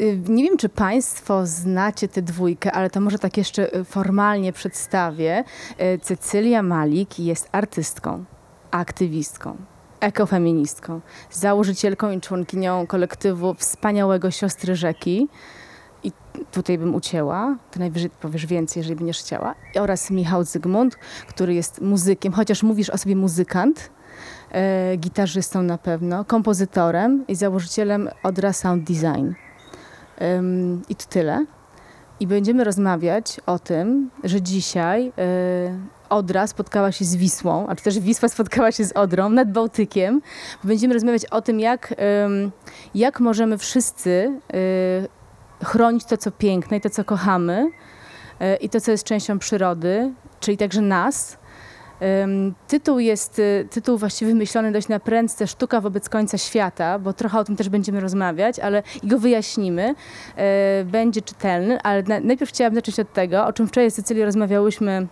Y, nie wiem, czy Państwo znacie tę dwójkę, ale to może tak jeszcze y, formalnie przedstawię. Y, Cecylia Malik jest artystką, aktywistką, ekofeministką, założycielką i członkinią kolektywu wspaniałego Siostry Rzeki. I tutaj bym ucięła, to najwyżej powiesz więcej, jeżeli będziesz chciała. Oraz Michał Zygmunt, który jest muzykiem, chociaż mówisz o sobie muzykant, gitarzystą na pewno, kompozytorem i założycielem Odra Sound Design. I to tyle. I będziemy rozmawiać o tym, że dzisiaj y, Odra spotkała się z Wisłą, a czy też Wisła spotkała się z Odrą nad Bałtykiem. Będziemy rozmawiać o tym, jak, jak możemy wszyscy y, chronić to, co piękne i to, co kochamy y, i to, co jest częścią przyrody, czyli także nas. Tytuł jest y, tytuł właściwie wymyślony dość na prędce Sztuka wobec końca świata, bo trochę o tym też będziemy rozmawiać, ale i go wyjaśnimy. Y, Będzie czytelny, ale na, najpierw chciałabym zacząć od tego, o czym wczoraj z Cecylią rozmawiałyśmy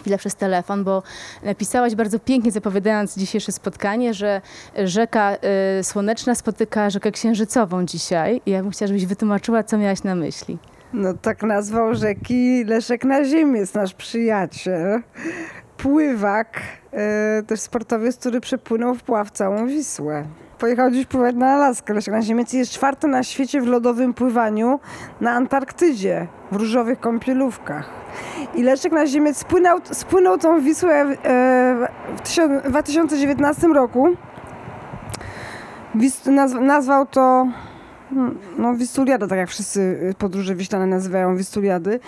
chwilę przez telefon, bo napisałaś bardzo pięknie, zapowiadając dzisiejsze spotkanie, że rzeka y, słoneczna spotyka rzekę księżycową dzisiaj. I ja bym chciała, żebyś wytłumaczyła, co miałaś na myśli. No tak nazwał rzeki Leszek na ziemi, jest nasz przyjaciel. Pływak, e, też sportowiec, który przepłynął w pław całą Wisłę. Pojechał dziś pływać na Alaskę. Na ziemi jest czwarty na świecie w lodowym pływaniu na Antarktydzie, w różowych kąpielówkach. I Leszek na ziemi spłynął, spłynął tą Wisłę e, w tysiąc- w 2019 roku. Nazwał to no, Wistuliada, tak jak wszyscy y, podróże wiślane nazywają Wistuliady.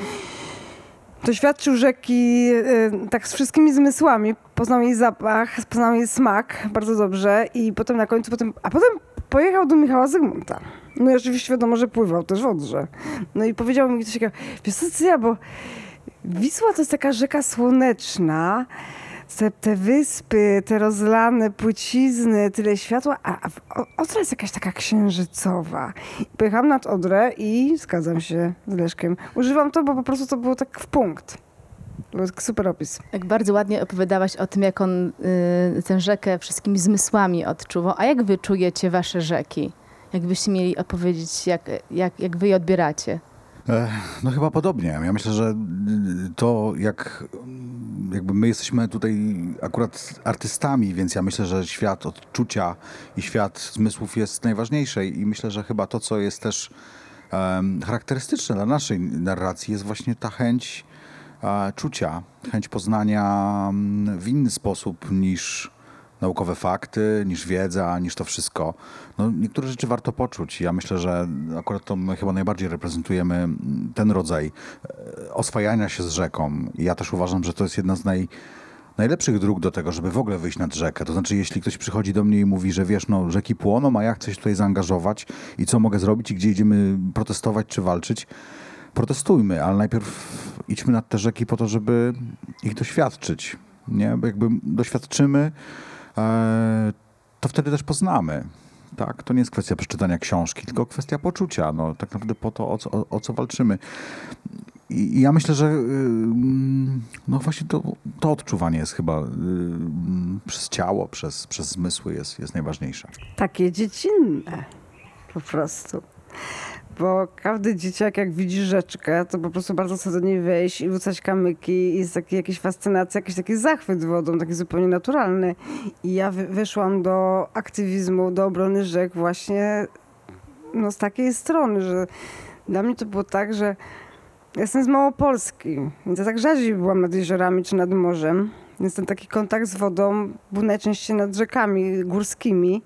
Doświadczył rzeki y, tak z wszystkimi zmysłami. Poznał jej zapach, poznał jej smak bardzo dobrze i potem na końcu, potem, a potem pojechał do Michała Zygmunta. No i oczywiście wiadomo, że pływał też w Odrze. No i powiedział mi coś takiego, wiesz co, Cyja, bo Wisła to jest taka rzeka słoneczna, te, te wyspy, te rozlane płycizny, tyle światła, a, a Odra jest jakaś taka księżycowa. Pojechałam nad Odrę i zgadzam się z Leszkiem. Używam to, bo po prostu to było tak w punkt. Był super opis. Jak bardzo ładnie opowiadałaś o tym, jak on y, tę rzekę wszystkimi zmysłami odczuwał. A jak wy czujecie wasze rzeki? Jakbyście mieli opowiedzieć, jak, jak, jak wy je odbieracie? No chyba podobnie. Ja myślę, że to jak jakby my jesteśmy tutaj akurat artystami, więc ja myślę, że świat odczucia i świat zmysłów jest najważniejszy i myślę, że chyba to, co jest też em, charakterystyczne dla naszej narracji jest właśnie ta chęć e, czucia, chęć poznania mm, w inny sposób niż naukowe fakty, niż wiedza, niż to wszystko. No, niektóre rzeczy warto poczuć. Ja myślę, że akurat to my chyba najbardziej reprezentujemy ten rodzaj e, oswajania się z rzeką. Ja też uważam, że to jest jedna z naj, najlepszych dróg do tego, żeby w ogóle wyjść nad rzekę. To znaczy, jeśli ktoś przychodzi do mnie i mówi, że wiesz, no rzeki płoną, a ja chcę się tutaj zaangażować i co mogę zrobić i gdzie idziemy protestować czy walczyć, protestujmy, ale najpierw idźmy nad te rzeki po to, żeby ich doświadczyć. Nie? Bo jakby doświadczymy, to wtedy też poznamy. Tak? To nie jest kwestia przeczytania książki, tylko kwestia poczucia. No, tak naprawdę po to, o co, o, o co walczymy. I, ja myślę, że ym, no właśnie to, to odczuwanie jest chyba ym, przez ciało, przez, przez zmysły jest, jest najważniejsze. Takie dziecinne po prostu. Bo każdy dzieciak, jak widzi rzeczkę, to po prostu bardzo chce do niej wejść i rzucać kamyki. I jest taki, jakaś fascynacja, jakiś taki zachwyt wodą, taki zupełnie naturalny. I ja wy- weszłam do aktywizmu, do obrony rzek właśnie no, z takiej strony, że dla mnie to było tak, że ja jestem z Małopolski, więc ja tak rzadziej byłam nad jeziorami czy nad morzem. Więc ten taki kontakt z wodą był najczęściej nad rzekami górskimi.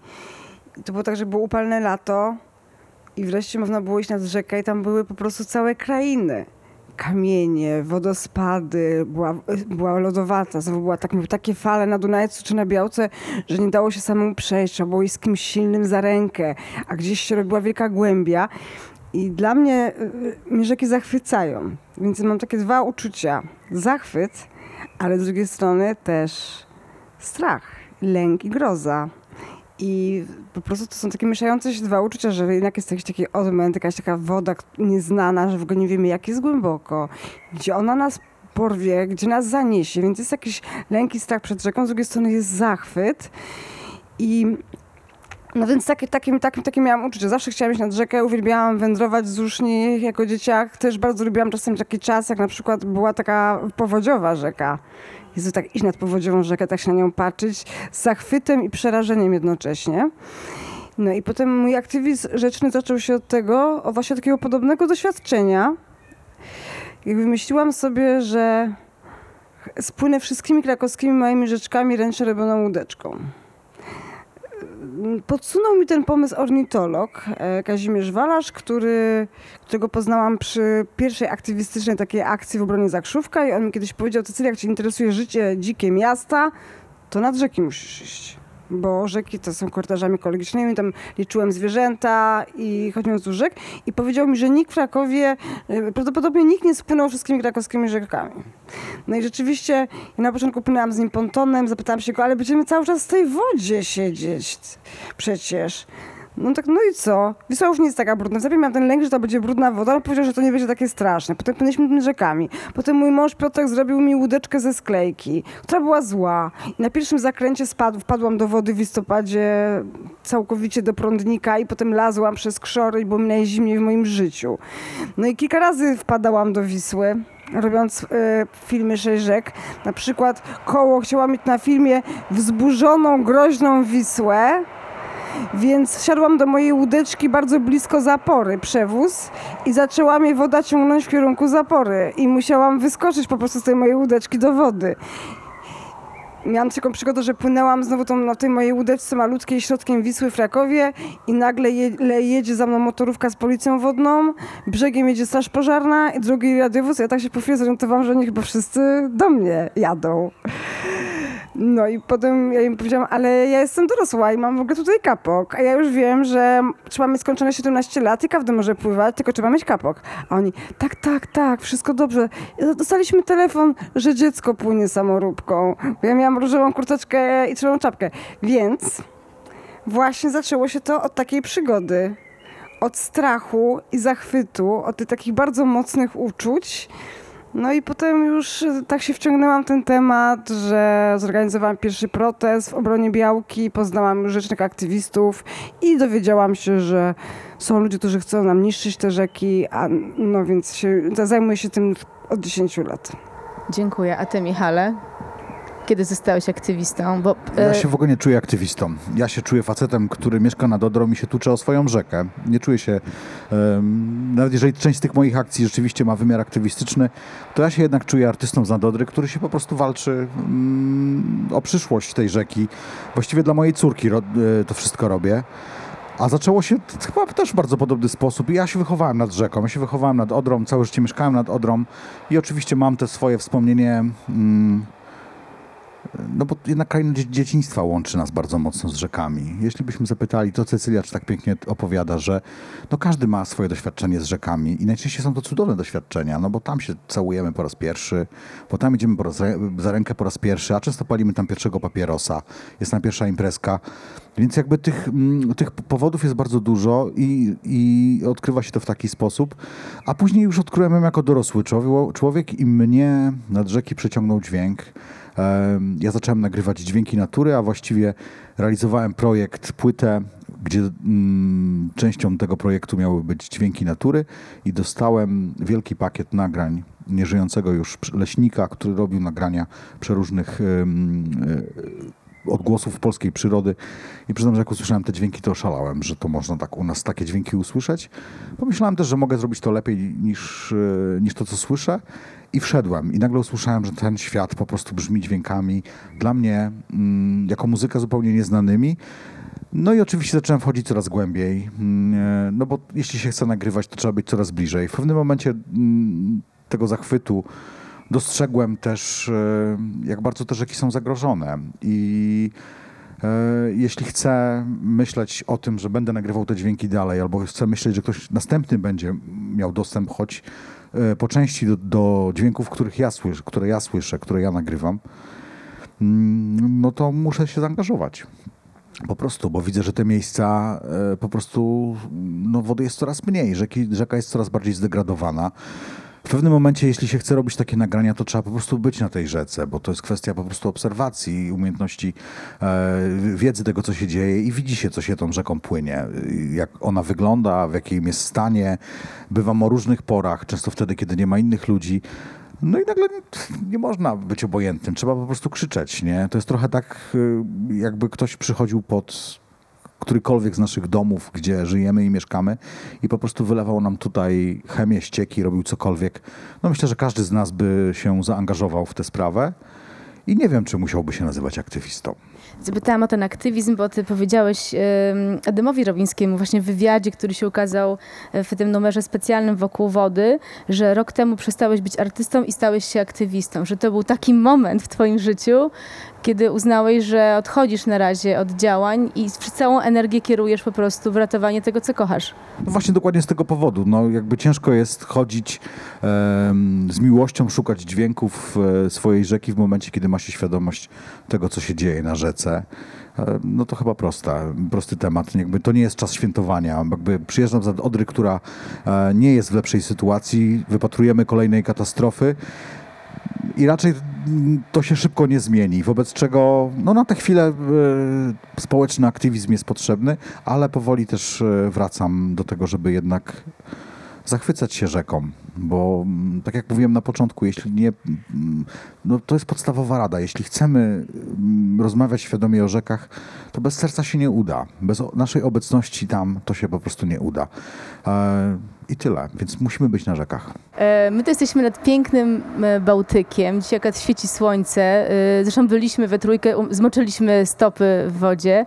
I to było tak, że było upalne lato i wreszcie można było iść nad rzekę i tam były po prostu całe krainy. Kamienie, wodospady, była, była lodowata, znowu była tak, takie fale na Dunajcu czy na Białce, że nie dało się samemu przejść, trzeba było iść z kimś silnym za rękę, a gdzieś się robiła wielka głębia. I dla mnie y, mnie rzeki zachwycają, więc mam takie dwa uczucia. Zachwyt, ale z drugiej strony też strach, lęk i groza. I po prostu to są takie mieszające się dwa uczucia, że jednak jest jakiś taki odmęt, jakaś taka woda nieznana, że w ogóle nie wiemy jak jest głęboko, gdzie ona nas porwie, gdzie nas zaniesie, więc jest jakiś lęk i strach przed rzeką, z drugiej strony jest zachwyt. I No więc takie, takie, takie, takie miałam uczucie. Zawsze chciałam iść nad rzekę, uwielbiałam wędrować wzdłużni jako dzieciak. Też bardzo lubiłam czasem taki czas, jak na przykład była taka powodziowa rzeka. Jezu, tak iść nad powodziową rzekę, tak się na nią patrzeć z zachwytem i przerażeniem jednocześnie. No i potem mój aktywizm rzeczny zaczął się od tego, o właśnie takiego podobnego doświadczenia. I wymyśliłam sobie, że spłynę wszystkimi krakowskimi małymi rzeczkami ręcznie robioną łódeczką. Podsunął mi ten pomysł ornitolog e, Kazimierz Walarz, który, którego poznałam przy pierwszej aktywistycznej takiej akcji w obronie Zakrzówka i on mi kiedyś powiedział, Cecylia, jak cię interesuje życie dzikie miasta, to nad rzeki musisz iść. Bo rzeki to są korytarzami ekologicznymi, tam liczyłem zwierzęta i chodziłem wzdłuż rzek i powiedział mi, że nikt w Krakowie, e, prawdopodobnie nikt nie spłynął wszystkimi krakowskimi rzekami. No i rzeczywiście ja na początku płynęłam z nim pontonem, zapytałam się go, ale będziemy cały czas w tej wodzie siedzieć przecież. No tak, no i co? Wisła już nie jest taka brudna. Zawsze miałam ten lęk, że to będzie brudna woda, on powiedział, że to nie będzie takie straszne. Potem płynęliśmy tymi rzekami. Potem mój mąż Piotrek zrobił mi łódeczkę ze sklejki, która była zła. I na pierwszym zakręcie spadł, wpadłam do wody w listopadzie całkowicie do prądnika i potem lazłam przez krzory było mi najzimniej w moim życiu. No i kilka razy wpadałam do Wisły robiąc y, filmy Rzek. Na przykład koło chciałam mieć na filmie wzburzoną, groźną Wisłę, więc wsiadłam do mojej łódeczki bardzo blisko zapory, przewóz i zaczęła mnie woda ciągnąć w kierunku zapory i musiałam wyskoczyć po prostu z tej mojej łódeczki do wody. Miałam taką przygodę, że płynęłam znowu tą, na tej mojej łódeczce malutkiej środkiem Wisły w Krakowie i nagle je, jedzie za mną motorówka z policją wodną, brzegiem jedzie straż pożarna i drugi radiowóz. Ja tak się po chwili zorientowałam, że oni chyba wszyscy do mnie jadą. No i potem ja im powiedziałam, ale ja jestem dorosła i mam w ogóle tutaj kapok, a ja już wiem, że trzeba mieć skończone 17 lat i każdy może pływać, tylko trzeba mieć kapok. A oni, tak, tak, tak, wszystko dobrze. Dostaliśmy telefon, że dziecko płynie samoróbką. Ja miałam różową kurteczkę i czerwoną czapkę. Więc właśnie zaczęło się to od takiej przygody. Od strachu i zachwytu, od tych takich bardzo mocnych uczuć. No i potem już e, tak się wciągnęłam w ten temat, że zorganizowałam pierwszy protest w obronie Białki, poznałam rzecznych aktywistów i dowiedziałam się, że są ludzie, którzy chcą nam niszczyć te rzeki, a no więc się, zajmuję się tym od 10 lat. Dziękuję. A ty, Michale? Kiedy zostałeś aktywistą? Bo, Ja e, się w ogóle nie czuję aktywistą. Ja się czuję facetem, który mieszka nad Odrą i się tucze o swoją rzekę. Nie czuję się, em, nawet jeżeli część z tych moich akcji rzeczywiście ma wymiar aktywistyczny, to ja się jednak czuję artystą z Nadodry, który się po prostu walczy mm, o przyszłość tej rzeki. Właściwie dla mojej córki e, to wszystko robię. A zaczęło się chyba też w bardzo podobny sposób. Ja się wychowałem nad rzeką, ja się wychowałem nad Odrą, całe życie mieszkałem nad Odrą i oczywiście mam te swoje wspomnienie... Mm, no bo jednak kraina dzie- dzieciństwa łączy nas bardzo mocno z rzekami. Jeśli byśmy zapytali, to Cecylia czy tak pięknie opowiada, że no każdy ma swoje doświadczenie z rzekami i najczęściej są to cudowne doświadczenia, no bo tam się całujemy po raz pierwszy, bo tam idziemy raz, za rękę po raz pierwszy, a często palimy tam pierwszego papierosa, jest tam pierwsza imprezka. Więc jakby tych, mm, tych powodów jest bardzo dużo i, i odkrywa się to w taki sposób. A później już odkryłem ją jako dorosły człowiek, i mnie nad rzeki przeciągnął dźwięk. Ja zacząłem nagrywać dźwięki natury, a właściwie realizowałem projekt, płytę, gdzie mm, częścią tego projektu miały być dźwięki natury i dostałem wielki pakiet nagrań nieżyjącego już leśnika, który robił nagrania przeróżnych e, odgłosów polskiej przyrody i przyznam, że jak usłyszałem te dźwięki, to oszalałem, że to można tak u nas takie dźwięki usłyszeć. Pomyślałem też, że mogę zrobić to lepiej niż, e, niż to, co słyszę i wszedłem i nagle usłyszałem, że ten świat po prostu brzmi dźwiękami dla mnie mm, jako muzyka zupełnie nieznanymi. No i oczywiście zacząłem wchodzić coraz głębiej, mm, e, no bo jeśli się chce nagrywać, to trzeba być coraz bliżej. W pewnym momencie mm, tego zachwytu dostrzegłem też, e, jak bardzo te rzeki są zagrożone i e, jeśli chcę myśleć o tym, że będę nagrywał te dźwięki dalej, albo chcę myśleć, że ktoś następny będzie miał dostęp choć e, po części do, do dźwięków, których ja słyszę, które ja słyszę, które ja nagrywam, mm, no to muszę się zaangażować. Po prostu, bo widzę, że te miejsca po prostu, no wody jest coraz mniej, rzeki, rzeka jest coraz bardziej zdegradowana. W pewnym momencie, jeśli się chce robić takie nagrania, to trzeba po prostu być na tej rzece, bo to jest kwestia po prostu obserwacji, umiejętności e, wiedzy tego, co się dzieje i widzi się, co się tą rzeką płynie, jak ona wygląda, w jakim jest stanie. Bywam o różnych porach, często wtedy, kiedy nie ma innych ludzi. No i nagle nie, nie można być obojętnym, trzeba po prostu krzyczeć, nie? To jest trochę tak, y, jakby ktoś przychodził pod którykolwiek z naszych domów, gdzie żyjemy i mieszkamy i po prostu wylewał nam tutaj chemię, ścieki, robił cokolwiek. No myślę, że każdy z nas by się zaangażował w tę sprawę i nie wiem, czy musiałby się nazywać aktywistą. Zapytałam o ten aktywizm, bo ty powiedziałeś em, Ademowi Robińskiemu właśnie w wywiadzie, który się ukazał e, w tym numerze specjalnym wokół wody, że rok temu przestałeś być artystą i stałeś się aktywistą, że to był taki moment w twoim życiu, kiedy uznałeś, że odchodzisz na razie od działań i całą energię kierujesz po prostu w ratowanie tego, co kochasz. No właśnie dokładnie z tego powodu. No jakby ciężko jest chodzić z miłością, szukać dźwięków e, swojej rzeki w momencie, kiedy ma się świadomość tego, co się dzieje na rzece. E, No to chyba prosta, prosty temat. Jakby to nie jest czas świętowania. Jakby przyjeżdżam z Odry, która e, nie jest w lepszej sytuacji, wypatrujemy kolejnej katastrofy i raczej to się szybko nie zmieni, wobec czego no na tę chwilę e, społeczny aktywizm jest potrzebny, ale powoli też e, wracam do tego, żeby jednak zachwycać się rzeką, bo mm, tak jak mówiłem na początku, jeśli nie, mm, no to jest podstawowa rada, jeśli chcemy mm, rozmawiać świadomie o rzekach, to bez serca się nie uda, bez naszej obecności tam to się po prostu nie uda. I tyle, więc musimy być na rzekach. E, My to jesteśmy nad pięknym e, Bałtykiem. Dzisiaj akurat świeci słońce. E, Zresztą byliśmy we trójkę, um, zmoczyliśmy stopy w wodzie.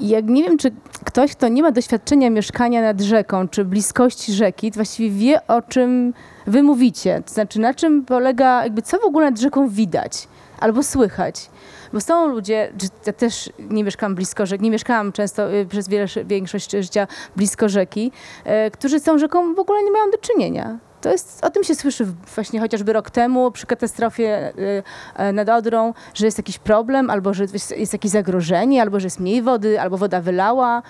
Jak nie wiem, czy ktoś, kto nie ma doświadczenia mieszkania nad rzeką, czy bliskości rzeki, to właściwie wie, o czym wy mówicie. To znaczy, na czym polega, jakby co w ogóle nad rzeką widać albo słychać. Bo są ludzie, ja też nie mieszkam blisko rzek, nie mieszkałam często y, przez wiele, większość życia blisko rzeki, e, którzy z tą rzeką w ogóle nie mają do czynienia. To jest, o tym się słyszy właśnie chociażby rok temu przy katastrofie y, nad Odrą, że jest jakiś problem, albo że jest, jakieś zagrożenie, albo że jest mniej wody, albo woda wylała.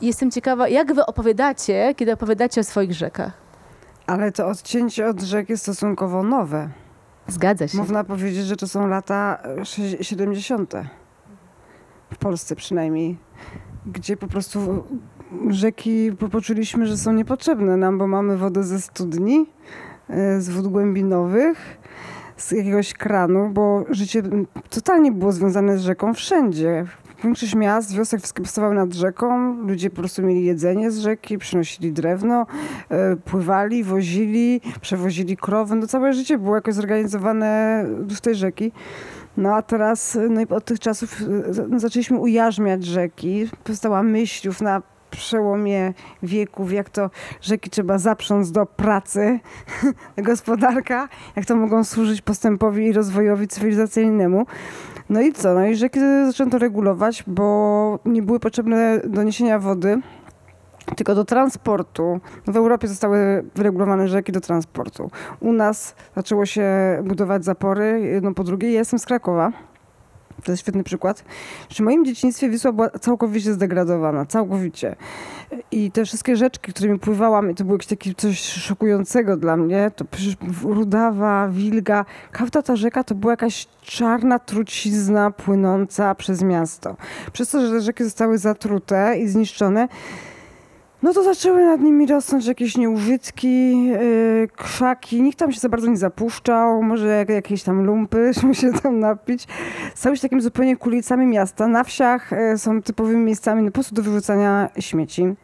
Jestem ciekawa, jak wy opowiadacie, kiedy opowiadacie o swoich rzekach. Ale to odcięcie od rzek jest stosunkowo nowe. Zgadza się. Można powiedzieć, że to są lata e, sześć- 70. W Polsce przynajmniej. Gdzie po prostu rzeki po- poczuliśmy, że są niepotrzebne nam, bo mamy wodę ze studni, e, z wód głębinowych, z jakiegoś kranu, bo życie totalnie było związane z rzeką wszędzie. Większość miast, wiosek powstawały nad rzeką. Ludzie po prostu mieli jedzenie z rzeki, przynosili drewno, e, pływali, wozili, przewozili krowy. No całe życie było jakoś zorganizowane z tej rzeki. No a teraz, no i od tych czasów e, no, zaczęliśmy ujarzmiać rzeki. Powstała myślów na przełomie wieków, jak to rzeki trzeba zaprząc do pracy, gospodarka, jak to mogą służyć postępowi i rozwojowi cywilizacyjnemu. No i co? No i rzeki zaczęto regulować, bo nie były potrzebne do niesienia wody, tylko do transportu. No w Europie zostały wyregulowane rzeki do transportu. U nas zaczęło się budować zapory, jedno po drugie. Ja jestem z Krakowa. To jest świetny przykład. W moim dzieciństwie Wisła była całkowicie zdegradowana, całkowicie. I te wszystkie rzeczki, którymi pływałam, i to było jakieś takie coś szokującego dla mnie, to przecież Rudawa, Wilga, każda ta rzeka to była jakaś czarna trucizna płynąca przez miasto. Przez to, że te rzeki zostały zatrute i zniszczone, no to zaczęły nad nimi rosnąć jakieś nieużytki, yy, krzaki. Nikt tam się za bardzo nie zapuszczał, może jak, jakieś tam lumpy, żeby się tam napić. Stały się takim zupełnie kulicami miasta. Na wsiach yy, są typowymi miejscami no, po prostu do wyrzucania śmieci.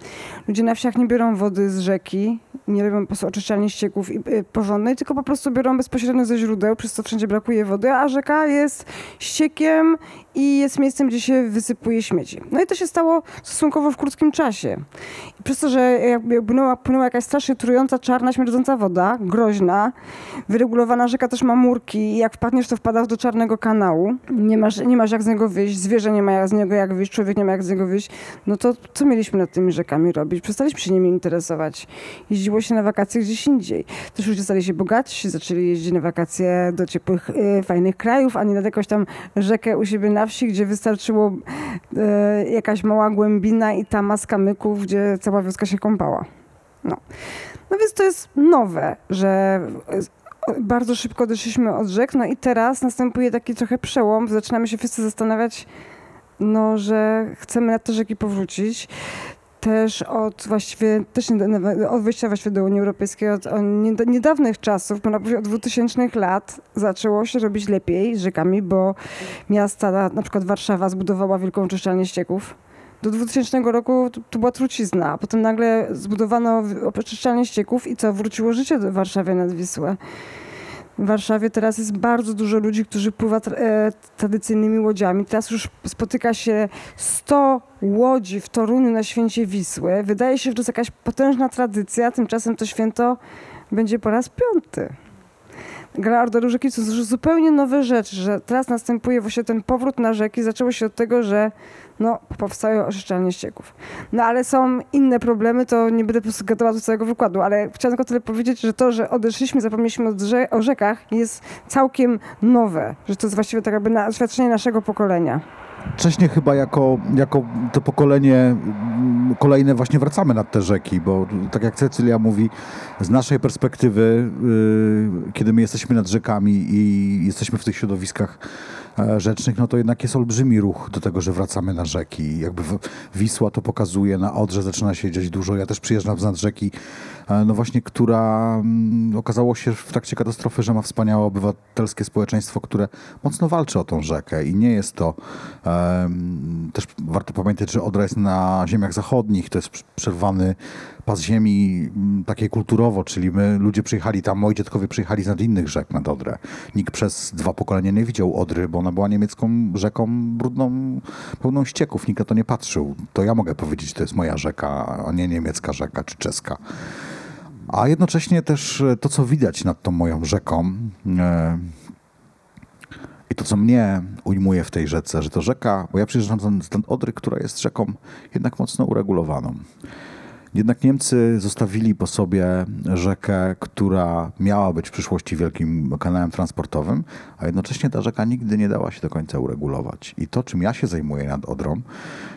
Ludzie na wsiach nie biorą wody z rzeki, nie robią po prostu oczyszczalni ścieków yy, porządnej, tylko po prostu biorą bezpośrednio ze źródeł, przez co wszędzie brakuje wody, a rzeka jest ściekiem i jest miejscem, gdzie się wysypuje śmieci. No i to się stało stosunkowo w krótkim czasie. I przez to, że jakby płynęła, płynęła jakaś strasznie trująca, czarna, śmierdząca woda, groźna, wyregulowana rzeka też ma murki i jak wpadniesz, to wpadasz do czarnego kanału. Nie masz, nie masz jak z niego wyjść, zwierzę nie ma jak z niego jak wyjść, człowiek nie ma jak z niego wyjść. No to co mieliśmy nad tymi rzekami robić? Przestaliśmy się nimi interesować. Jeździło się na wakacje gdzieś indziej. Też ludzie stali się bogatsi, zaczęli jeździć na wakacje do ciepłych, y, fajnych krajów, a nie nad jakąś tam rzekę u siebie na wsi, gdzie wystarczyło y, jakaś mała głębina i ta maska myków, gdzie cała wioska się kąpała. No. no więc to jest nowe, że bardzo szybko odeszliśmy od rzek, no i teraz następuje taki trochę przełom, zaczynamy się wszyscy zastanawiać, no, że chcemy na te rzeki powrócić. Też od właściwie, też od wejścia właściwie do Unii Europejskiej, od, od nie- niedawnych czasów, można powiedzieć od 2000 lat, zaczęło się robić lepiej z rzekami, bo miasta, na, na przykład Warszawa zbudowała wielką oczyszczalnię ścieków. Do 2000 roku to, to była trucizna, a potem nagle zbudowano oczyszczalnię ścieków i co, wróciło życie do Warszawie nad Wisłę. W Warszawie teraz jest bardzo dużo ludzi, którzy pływa tra- e, tradycyjnymi łodziami. Teraz już spotyka się 100 łodzi w Toruniu na święcie Wisły. Wydaje się, że to jest jakaś potężna tradycja, tymczasem to święto będzie po raz piąty. Gra Ordoru Rzeki to zupełnie nowe rzeczy, że teraz następuje właśnie ten powrót na rzeki. Zaczęło się od tego, że no, powstają oczyszczalnie ścieków. No ale są inne problemy, to nie będę gadała do całego wykładu, ale chciałam tylko tyle powiedzieć, że to, że odeszliśmy, zapomnieliśmy od rze- o rzekach jest całkiem nowe, że to jest właściwie tak jakby na, oświadczenie naszego pokolenia. Wcześniej chyba jako, jako to pokolenie mm, kolejne właśnie wracamy nad te rzeki, bo tak jak Cecylia mówi, z naszej perspektywy, yy, kiedy my jesteśmy nad rzekami i jesteśmy w tych środowiskach rzecznych, no to jednak jest olbrzymi ruch do tego, że wracamy na rzeki. Jakby Wisła to pokazuje, na Odrze zaczyna się dziać dużo. Ja też przyjeżdżam z nad rzeki, e, no właśnie, która mm, okazało się w trakcie katastrofy, że ma wspaniałe obywatelskie społeczeństwo, które mocno walczy o tą rzekę i nie jest to też warto pamiętać, że Odra jest na ziemiach zachodnich, to jest pr- przerwany pas ziemi mm, takiej kulturowo, czyli my ludzie przyjechali tam, moi dziadkowie przyjechali z nad innych rzek nad Odrę. Nikt przez dwa pokolenia nie widział Odry, bo ona była niemiecką rzeką brudną, pełną ścieków. Nikt na to nie patrzył. To ja mogę powiedzieć, to jest moja rzeka, a nie niemiecka rzeka czy czeska. A jednocześnie też e, to, co widać nad tą moją rzeką, e, i to, co mnie ujmuje w tej rzece, że to rzeka, bo ja przyjeżdżam stąd Odry, która jest rzeką jednak mocno uregulowaną. Jednak Niemcy zostawili po sobie rzekę, która miała być w przyszłości wielkim kanałem transportowym, a jednocześnie ta rzeka nigdy nie dała się do końca uregulować. I to, czym ja się zajmuję nad Odrą,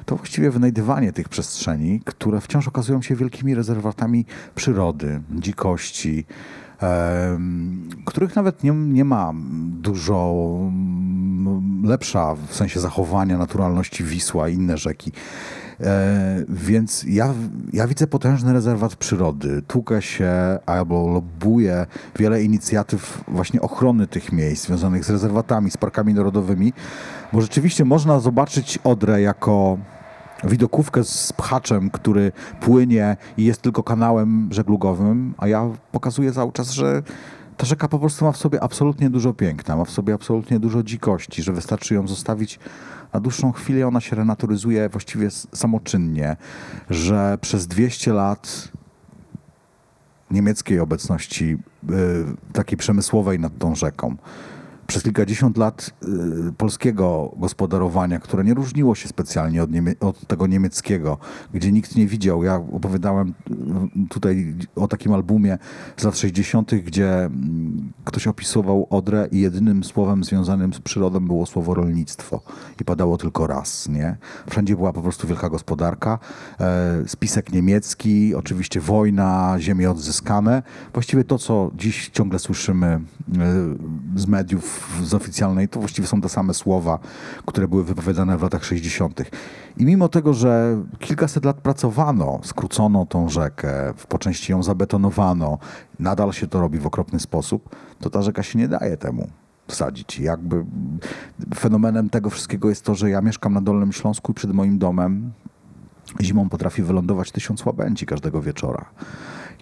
to właściwie wynajdywanie tych przestrzeni, które wciąż okazują się wielkimi rezerwatami przyrody, dzikości, których nawet nie, nie ma dużo mm, lepsza w sensie zachowania naturalności Wisła i inne rzeki. E, więc ja, ja widzę potężny rezerwat przyrody. Tłukę się albo lobuję wiele inicjatyw właśnie ochrony tych miejsc związanych z rezerwatami, z parkami narodowymi, bo rzeczywiście można zobaczyć Odrę jako widokówkę z pchaczem, który płynie i jest tylko kanałem żeglugowym, a ja pokazuję cały czas, że ta rzeka po prostu ma w sobie absolutnie dużo piękna, ma w sobie absolutnie dużo dzikości, że wystarczy ją zostawić na dłuższą chwilę ona się renaturyzuje właściwie samoczynnie, że przez 200 lat niemieckiej obecności y, takiej przemysłowej nad tą rzeką. Przez kilkadziesiąt lat y, polskiego gospodarowania, które nie różniło się specjalnie od, niemie- od tego niemieckiego, gdzie nikt nie widział. Ja opowiadałem y, tutaj o takim albumie z lat 60., gdzie mm, ktoś opisywał Odrę i jedynym słowem związanym z przyrodą było słowo rolnictwo. I padało tylko raz, nie? Wszędzie była po prostu wielka gospodarka, e, spisek niemiecki, oczywiście wojna, ziemie odzyskane. Właściwie to, co dziś ciągle słyszymy e, z mediów, z oficjalnej, to właściwie są te same słowa, które były wypowiadane w latach 60. I mimo tego, że kilkaset lat pracowano, skrócono tą rzekę, po części ją zabetonowano, nadal się to robi w okropny sposób, to ta rzeka się nie daje temu wsadzić. Jakby fenomenem tego wszystkiego jest to, że ja mieszkam na Dolnym Śląsku i przed moim domem zimą potrafi wylądować tysiąc łabędzi każdego wieczora.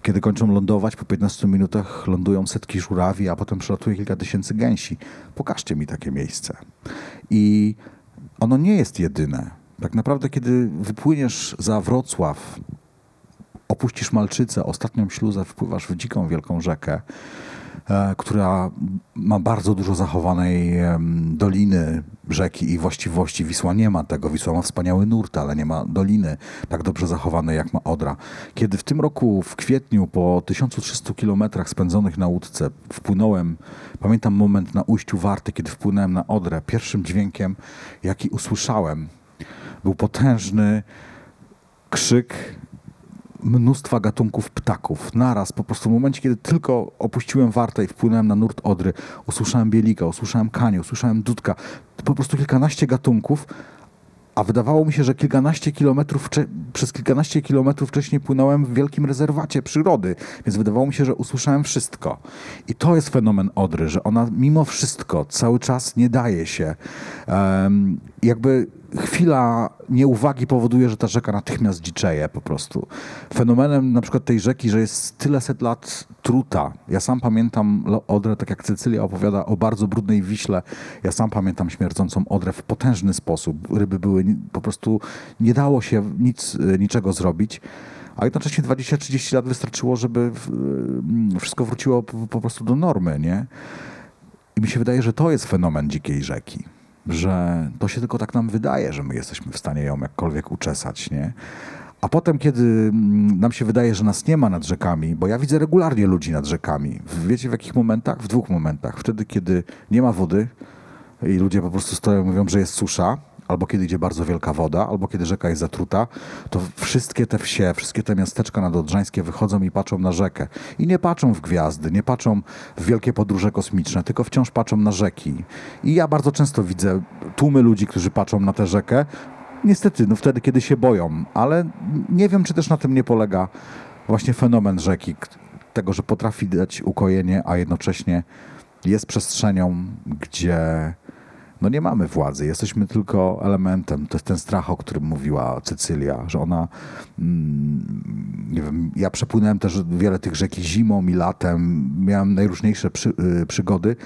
Kiedy kończą lądować, po 15 minutach lądują setki żurawi, a potem przelatuje kilka tysięcy gęsi. Pokażcie mi takie miejsce. I ono nie jest jedyne. Tak naprawdę, kiedy wypłyniesz za Wrocław, opuścisz Malczycę, ostatnią śluzę, wpływasz w dziką wielką rzekę, która ma bardzo dużo zachowanej doliny rzeki i właściwości. Wisła nie ma tego. Wisła ma wspaniały nurt, ale nie ma doliny tak dobrze zachowanej jak ma Odra. Kiedy w tym roku, w kwietniu, po 1300 kilometrach spędzonych na łódce, wpłynąłem, pamiętam moment na ujściu Warty, kiedy wpłynąłem na Odrę, pierwszym dźwiękiem, jaki usłyszałem, był potężny krzyk mnóstwa gatunków ptaków. Naraz, po prostu w momencie, kiedy tylko opuściłem wartę i wpłynąłem na nurt Odry, usłyszałem bielika, usłyszałem kanie, usłyszałem dudka. Po prostu kilkanaście gatunków, a wydawało mi się, że kilkanaście kilometrów, przez kilkanaście kilometrów wcześniej płynąłem w wielkim rezerwacie przyrody, więc wydawało mi się, że usłyszałem wszystko. I to jest fenomen Odry, że ona mimo wszystko cały czas nie daje się. Em, jakby chwila nieuwagi powoduje, że ta rzeka natychmiast dziczeje po prostu. Fenomenem na przykład tej rzeki, że jest tyle set lat truta. Ja sam pamiętam Odrę, tak jak Cecylia opowiada o bardzo brudnej Wiśle. Ja sam pamiętam śmierdzącą Odrę w potężny sposób. Ryby były po prostu, nie dało się nic, y, niczego zrobić. A jednocześnie 20-30 lat wystarczyło, żeby w, y, wszystko wróciło po prostu do normy, nie? I mi się wydaje, że to jest fenomen dzikiej rzeki. Że to się tylko tak nam wydaje, że my jesteśmy w stanie ją jakkolwiek uczesać, nie? A potem, kiedy mm, nam się wydaje, że nas nie ma nad rzekami, bo ja widzę regularnie ludzi nad rzekami. Wiecie w jakich momentach? W dwóch momentach. Wtedy, kiedy nie ma wody i ludzie po prostu stoją i mówią, że jest susza, albo kiedy idzie bardzo wielka woda, albo kiedy rzeka jest zatruta, to wszystkie te wsie, wszystkie te miasteczka nadodrzańskie wychodzą i patrzą na rzekę. I nie patrzą w gwiazdy, nie patrzą w wielkie podróże kosmiczne, tylko wciąż patrzą na rzeki. I ja bardzo często widzę tłumy ludzi, którzy patrzą na tę rzekę, Niestety, no wtedy, kiedy się boją, ale nie wiem, czy też na tym nie polega właśnie fenomen rzeki, tego, że potrafi dać ukojenie, a jednocześnie jest przestrzenią, gdzie no nie mamy władzy, jesteśmy tylko elementem. To jest ten strach, o którym mówiła Cecylia, że ona, mm, nie wiem, ja przepłynąłem też wiele tych rzek zimą i latem, miałem najróżniejsze przy, y, przygody,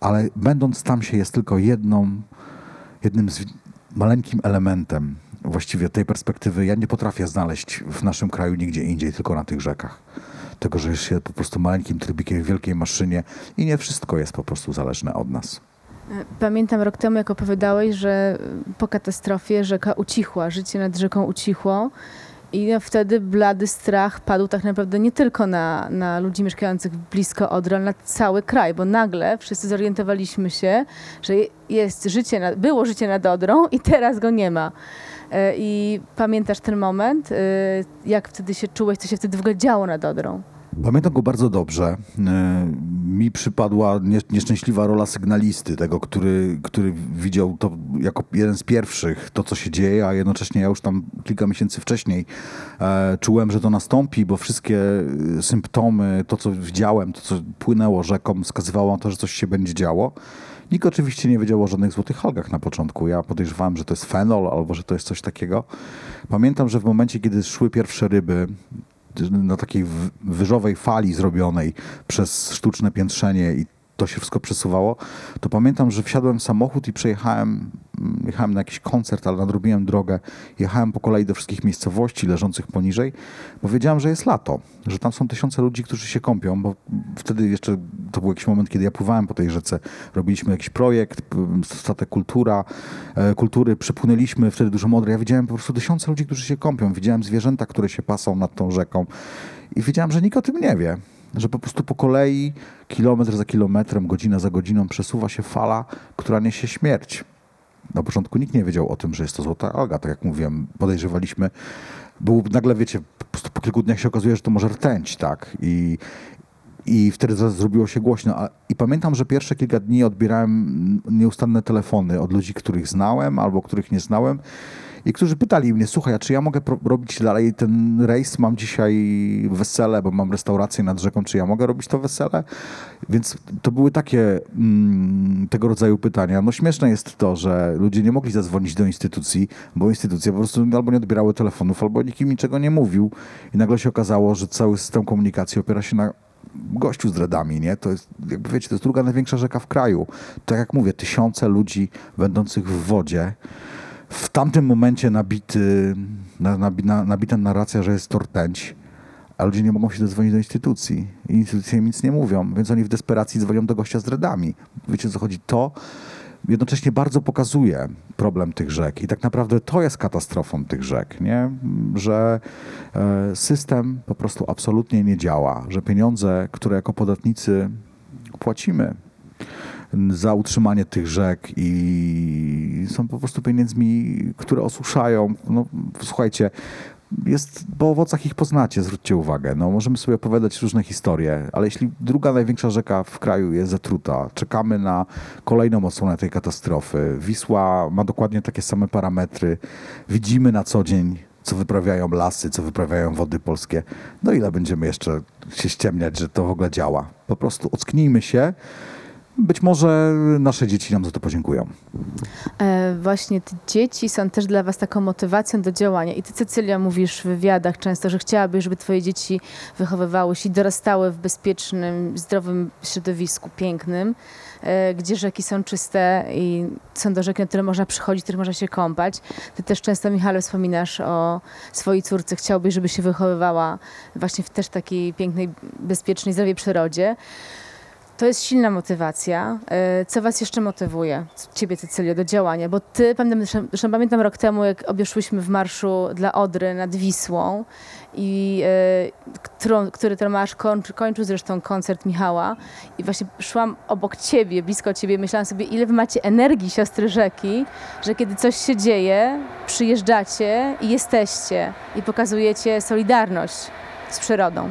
ale będąc tam się jest tylko jedną, jednym z maleńkim elementem właściwie tej perspektywy. Ja nie potrafię znaleźć w naszym kraju nigdzie indziej, tylko na tych rzekach. Tego, że jest się po prostu maleńkim trybikiem w wielkiej maszynie i nie wszystko jest po prostu zależne od nas. Pamiętam rok temu, jak opowiadałeś, że po katastrofie rzeka ucichła, życie nad rzeką ucichło. I wtedy blady strach padł tak naprawdę nie tylko na, na ludzi mieszkających blisko Odry, ale na cały kraj, bo nagle wszyscy zorientowaliśmy się, że jest życie, nad, było życie nad Odrą i teraz go nie ma. E, I pamiętasz ten moment? E, Jak wtedy się czułeś, co się wtedy w ogóle działo nad Odrą? Pamiętam go bardzo dobrze. E, Mi przypadła nie- nieszczęśliwa rola sygnalisty, tego, który, który widział to jako jeden z pierwszych, to co się dzieje, a jednocześnie ja już tam kilka miesięcy wcześniej e, czułem, że to nastąpi, bo wszystkie e, symptomy, to co widziałem, to co płynęło rzeką, wskazywało na to, że coś się będzie działo. Nikt oczywiście nie wiedział o żadnych złotych algach na początku. Ja podejrzewałem, że to jest fenol albo że to jest coś takiego. Pamiętam, że w momencie, kiedy szły pierwsze ryby, na takiej wyżowej fali zrobionej przez sztuczne piętrzenie i to się wszystko przesuwało, to pamiętam, że wsiadłem w samochód i przejechałem, mm, jechałem na jakiś koncert, ale nadrobiłem drogę. Jechałem po kolei do wszystkich miejscowości leżących poniżej, bo wiedziałem, że jest lato, że tam są tysiące ludzi, którzy się kąpią, bo wtedy jeszcze to był jakiś moment, kiedy ja pływałem po tej rzece. Robiliśmy jakiś projekt, statek kultura, e, kultury, przepłynęliśmy wtedy dużo modre. Ja widziałem po prostu tysiące ludzi, którzy się kąpią. Widziałem zwierzęta, które się pasą nad tą rzeką i wiedziałem, że nikt o tym nie wie. Że po prostu po kolei, kilometr za kilometrem, godzina za godziną przesuwa się fala, która niesie śmierć. Na początku nikt nie wiedział o tym, że jest to złota alga. Tak jak mówiłem, podejrzewaliśmy. Był nagle, wiecie, po po kilku dniach się okazuje, że to może rtęć, tak? I, i wtedy zrobiło się głośno. I pamiętam, że pierwsze kilka dni odbierałem nieustanne telefony od ludzi, których znałem albo których nie znałem. I którzy pytali mnie, słuchaj, a czy ja mogę robić dalej ten rejs? Mam dzisiaj wesele, bo mam restaurację nad rzeką, czy ja mogę robić to wesele? Więc to były takie mm, tego rodzaju pytania. No śmieszne jest to, że ludzie nie mogli zadzwonić do instytucji, bo instytucje po prostu albo nie odbierały telefonów, albo nikt im niczego nie mówił. I nagle się okazało, że cały system komunikacji opiera się na gościu z dreadami, nie? To jest, jakby wiecie, to jest druga największa rzeka w kraju. Tak jak mówię, tysiące ludzi będących w wodzie. W tamtym momencie nabity, na, nabi- na, nabita narracja, że jest to rtęć, a ludzie nie mogą się dodzwonić do instytucji. I instytucje im nic nie mówią, więc oni w desperacji dzwonią do gościa z dreadami. Wiecie, co chodzi? To jednocześnie bardzo pokazuje problem tych rzek. I tak naprawdę to jest katastrofą tych rzek, nie? że e, system po prostu absolutnie nie działa, że pieniądze, które jako podatnicy płacimy za utrzymanie tych rzek i są po prostu pieniędzmi, które osuszają. No, słuchajcie, jest, po owocach ich poznacie, zwróćcie uwagę. No, możemy sobie opowiadać różne historie, ale jeśli druga największa rzeka w kraju jest zatruta, czekamy na kolejną odsłonę tej katastrofy. Wisła ma dokładnie takie same parametry. Widzimy na co dzień, co wyprawiają lasy, co wyprawiają wody polskie. No ile będziemy jeszcze się ściemniać, że to w ogóle działa? Po prostu ocknijmy się. Być może nasze dzieci nam za to podziękują. E, właśnie te dzieci są też dla was taką motywacją do działania. I ty, Cecylia, mówisz w wywiadach często, że chciałabyś, żeby twoje dzieci wychowywały się i dorastały w bezpiecznym, zdrowym środowisku, pięknym, e, gdzie rzeki są czyste i są do rzeki, na które można przychodzić, w których można się kąpać. Ty też często, Michale, wspominasz o swojej córce. Chciałbyś, żeby się wychowywała właśnie w też takiej pięknej, bezpiecznej, zdrowej przyrodzie. To jest silna motywacja. E, Co was jeszcze motywuje, ciebie Cecylio, do działania? Bo ty, pamiętam, zresztą pamiętam rok temu, jak obeszłyśmy w marszu dla Odry nad Wisłą i e, którą, który Tomasz kończy, kończył zresztą koncert Michała i właśnie szłam obok ciebie, blisko ciebie, myślałam sobie, ile wy macie energii, siostry rzeki, że kiedy coś się dzieje, przyjeżdżacie i jesteście i pokazujecie solidarność z przyrodą.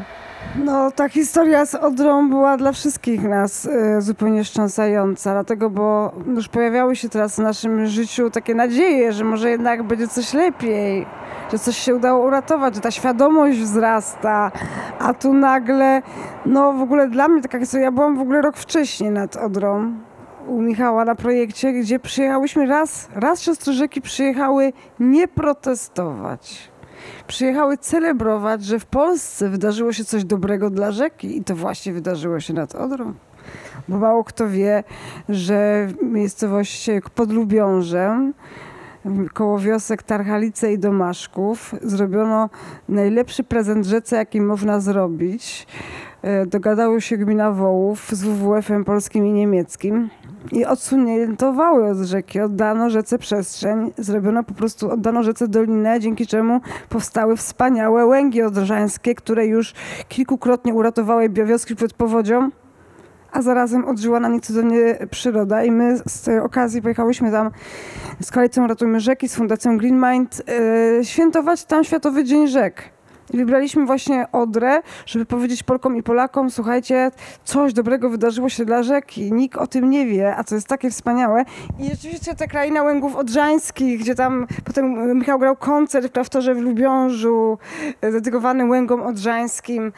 No, ta historia z Odrą była dla wszystkich nas e, zupełnie wstrząsająca, dlatego, bo już pojawiały się teraz w naszym życiu takie nadzieje, że może jednak będzie coś lepiej, że coś się udało uratować, że ta świadomość wzrasta, a tu nagle, no w ogóle dla mnie taka historia, ja byłam w ogóle rok wcześniej nad Odrą, u Michała na projekcie, gdzie przyjechałyśmy raz, raz siostry rzeki przyjechały nie protestować przyjechały celebrować, że w Polsce wydarzyło się coś dobrego dla rzeki i to właśnie wydarzyło się nad Odrą. Bo mało kto wie, że w miejscowości pod Lubiążem, koło wiosek Tarchalice i Domaszków, zrobiono najlepszy prezent rzece, jaki można zrobić. E, Dogadały się gmina Wołów z WWF-em polskim i niemieckim i odsunięto wały od rzeki. Oddano rzece przestrzeń, zrobiono po prostu, oddano rzece dolinę, dzięki czemu powstały wspaniałe łęgi odrzańskie, które już kilkukrotnie uratowały biowioski przed powodzią, a zarazem odżyła na nie cudownie przyroda i my z tej okazji pojechałyśmy tam z koalicją Ratujmy Rzeki, z Fundacją Green Mind, yy, świętować tam Światowy Dzień Rzek. Wybraliśmy właśnie Odrę, żeby powiedzieć Polkom i Polakom, słuchajcie, coś dobrego wydarzyło się dla rzeki, nikt o tym nie wie, a to jest takie wspaniałe. I rzeczywiście ta kraina Łęgów Odrzańskich, gdzie tam potem Michał grał koncert w Klasztorze w Lubiążu, e, dedykowany Łęgom Odrzańskim,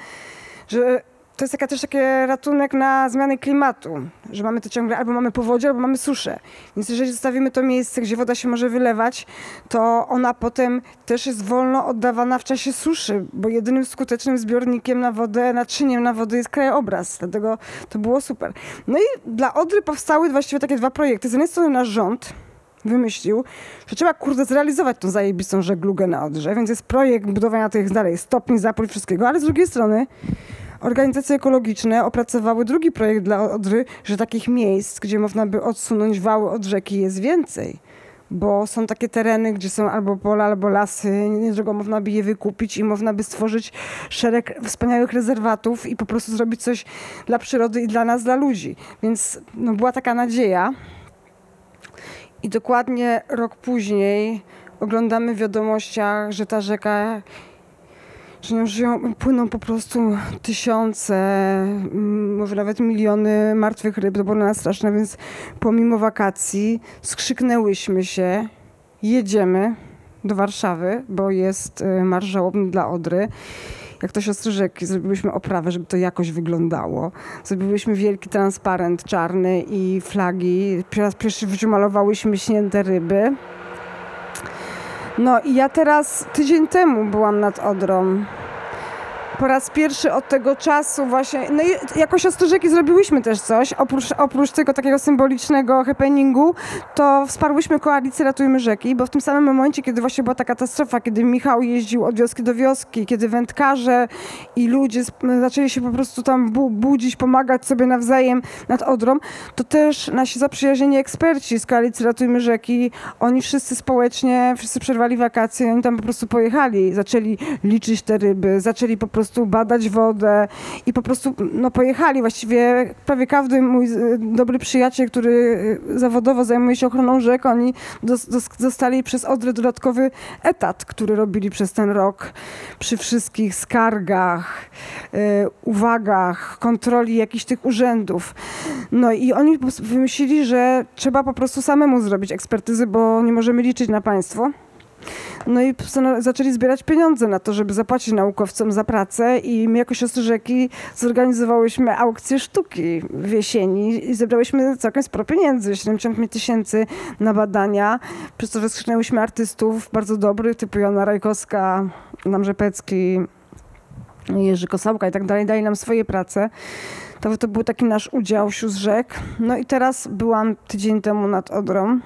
że to jest taka, też taki ratunek na zmiany klimatu, że mamy to ciągle, albo mamy powodzie, albo mamy suszę. Więc jeżeli zostawimy to miejsce, gdzie woda się może wylewać, to ona potem też jest wolno oddawana w czasie suszy, bo jedynym skutecznym zbiornikiem na wodę, naczyniem na wodę jest krajobraz. Dlatego to było super. No i dla Odry powstały właściwie takie dwa projekty. Z jednej strony nasz rząd, wymyślił, że trzeba kurde zrealizować tą zajebistą żeglugę na Odrze, więc jest projekt budowania tych dalej stopni, zapór wszystkiego, ale z drugiej strony organizacje ekologiczne opracowały drugi projekt dla Odry, że takich miejsc, gdzie można by odsunąć wały od rzeki jest więcej. Bo są takie tereny, gdzie są albo pola, albo lasy, niedługo można by je wykupić i można by stworzyć szereg wspaniałych rezerwatów i po prostu zrobić coś dla przyrody i dla nas, dla ludzi. Więc no, była taka nadzieja. I dokładnie rok później oglądamy w wiadomościach, że ta rzeka że żyją, płyną po prostu tysiące, mm, może nawet miliony martwych ryb, to było nas straszne, więc pomimo wakacji skrzyknęłyśmy się, jedziemy do Warszawy, bo jest y, marsz żałobny dla Odry. Jak to siostry rzeki, zrobiłyśmy oprawę, żeby to jakoś wyglądało. Zrobiłyśmy wielki transparent czarny i flagi. Po raz pierwszy w życiu malowałyśmy śnięte ryby. No i ja teraz tydzień temu byłam nad Odrą. Po raz pierwszy od tego czasu właśnie, no i jako siostry rzeki zrobiłyśmy też coś, oprócz, oprócz tego takiego symbolicznego happeningu, to wsparłyśmy koalicję Ratujmy Rzeki, bo w tym samym momencie, kiedy właśnie była ta katastrofa, kiedy Michał jeździł od wioski do wioski, kiedy wędkarze i ludzie zaczęli się po prostu tam bu- budzić, pomagać sobie nawzajem nad Odrą, to też nasi zaprzyjaźnieni eksperci z koalicji Ratujmy Rzeki, oni wszyscy społecznie, wszyscy przerwali wakacje, oni tam po prostu pojechali, zaczęli liczyć te ryby, zaczęli po prostu prostu badać wodę i po prostu no, pojechali. Właściwie prawie każdy mój y, dobry przyjaciel, który y, zawodowo zajmuje się ochroną rzek, oni dostali przez Odrę dodatkowy etat, który robili przez ten rok przy wszystkich skargach, y, uwagach, kontroli jakichś tych urzędów. No i oni wymyślili, że trzeba po prostu samemu zrobić ekspertyzy, bo nie możemy liczyć na państwo. No i zaczęli zbierać pieniądze na to, żeby zapłacić naukowcom za pracę i my jako siostry rzeki zorganizowałyśmy aukcję sztuki w jesieni i zebrałyśmy całkiem sporo pieniędzy, 75 tysięcy na badania, przez co wskrzynęłyśmy artystów bardzo dobrych, typu Joanna Rajkowska, Nam Rzepecki, Jerzy Kosałka i tak dalej, dali nam swoje prace. To, to był taki nasz udział sióstr rzek. No i teraz byłam tydzień temu nad Odrą.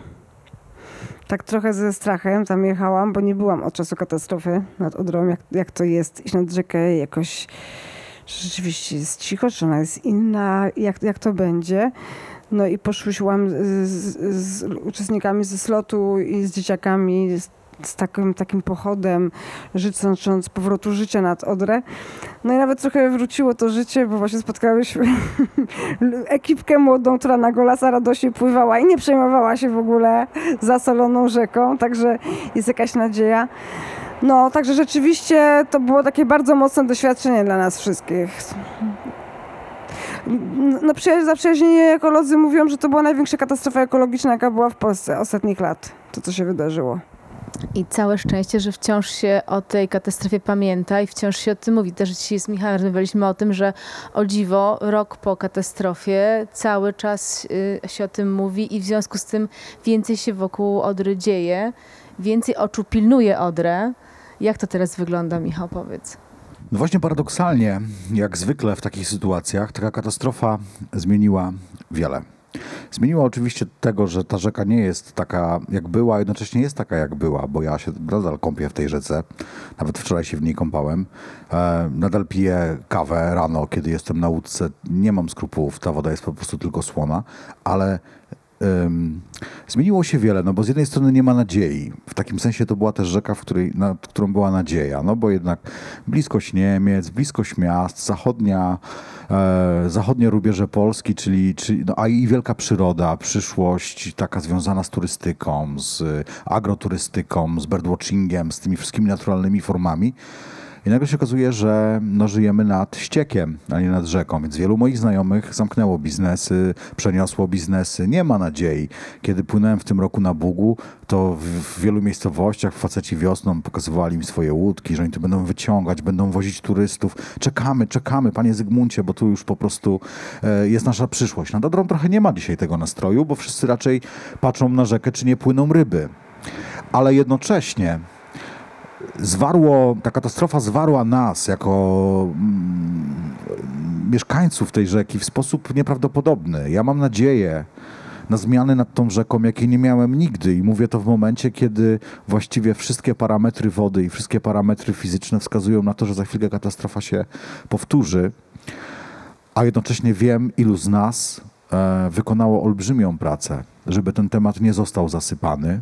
Tak trochę ze strachem tam jechałam, bo nie byłam od czasu katastrofy nad Odrą, jak, jak to jest iść nad rzekę jakoś czy rzeczywiście jest cicho, czy ona jest inna, jak, jak to będzie. No i poszłyśmy z, z, z uczestnikami ze slotu i z dzieciakami, z, z takim, takim pochodem, życząc powrotu życia nad Odrę. No i nawet trochę wróciło to życie, bo właśnie spotkałyśmy ekipkę młodą, która na Golasa radośnie pływała i nie przejmowała się w ogóle zasoloną rzeką, także jest jakaś nadzieja. No, także rzeczywiście to było takie bardzo mocne doświadczenie dla nas wszystkich. Na przyja- zaprzyjaźnieni ekolodzy mówią, że to była największa katastrofa ekologiczna, jaka była w Polsce ostatnich lat. To, co się wydarzyło. I całe szczęście, że wciąż się o tej katastrofie pamięta i wciąż się o tym mówi. Też dzisiaj z Michałem rozmawialiśmy o tym, że o dziwo, rok po katastrofie cały czas y, się o tym mówi i w związku z tym więcej się wokół Odry dzieje, więcej oczu pilnuje Odrę. Jak to teraz wygląda, Michał, powiedz? No właśnie paradoksalnie, jak zwykle w takich sytuacjach, taka katastrofa zmieniła wiele. Zmieniła oczywiście tego, że ta rzeka nie jest taka jak była, jednocześnie jest taka jak była, bo ja się nadal kąpię w tej rzece. Nawet wczoraj się w niej kąpałem. E, nadal piję kawę rano, kiedy jestem na łódce. Nie mam skrupułów, ta woda jest po prostu tylko słona, ale Ym, zmieniło się wiele, no bo z jednej strony nie ma nadziei. W takim sensie to była też rzeka, w której, nad którą była nadzieja, no bo jednak bliskość Niemiec, bliskość miast, zachodnia, e, zachodnie rubieże Polski, czyli, czyli no, a i wielka przyroda, przyszłość taka związana z turystyką, z agroturystyką, z birdwatchingiem, z tymi wszystkimi naturalnymi formami. I nagle się okazuje, że no, żyjemy nad ściekiem, a nie nad rzeką. Więc wielu moich znajomych zamknęło biznesy, przeniosło biznesy. Nie ma nadziei. Kiedy płynąłem w tym roku na Bugu, to w, wielu miejscowościach faceci wiosną pokazywali mi swoje łódki, że oni tu będą wyciągać, będą wozić turystów. Czekamy, czekamy, panie Zygmuncie, bo tu już po prostu e, jest nasza przyszłość. Na Dodrą trochę nie ma dzisiaj tego nastroju, bo wszyscy raczej patrzą na rzekę, czy nie płyną ryby. Ale jednocześnie zwarło, ta katastrofa zwarła nas jako mm, mieszkańców tej rzeki w sposób nieprawdopodobny. Ja mam nadzieję na zmiany nad tą rzeką, jakiej nie miałem nigdy. I mówię to w momencie, kiedy właściwie wszystkie parametry wody i wszystkie parametry fizyczne wskazują na to, że za chwilę katastrofa się powtórzy, a jednocześnie wiem, ilu z nas e, wykonało olbrzymią pracę, żeby ten temat nie został zasypany,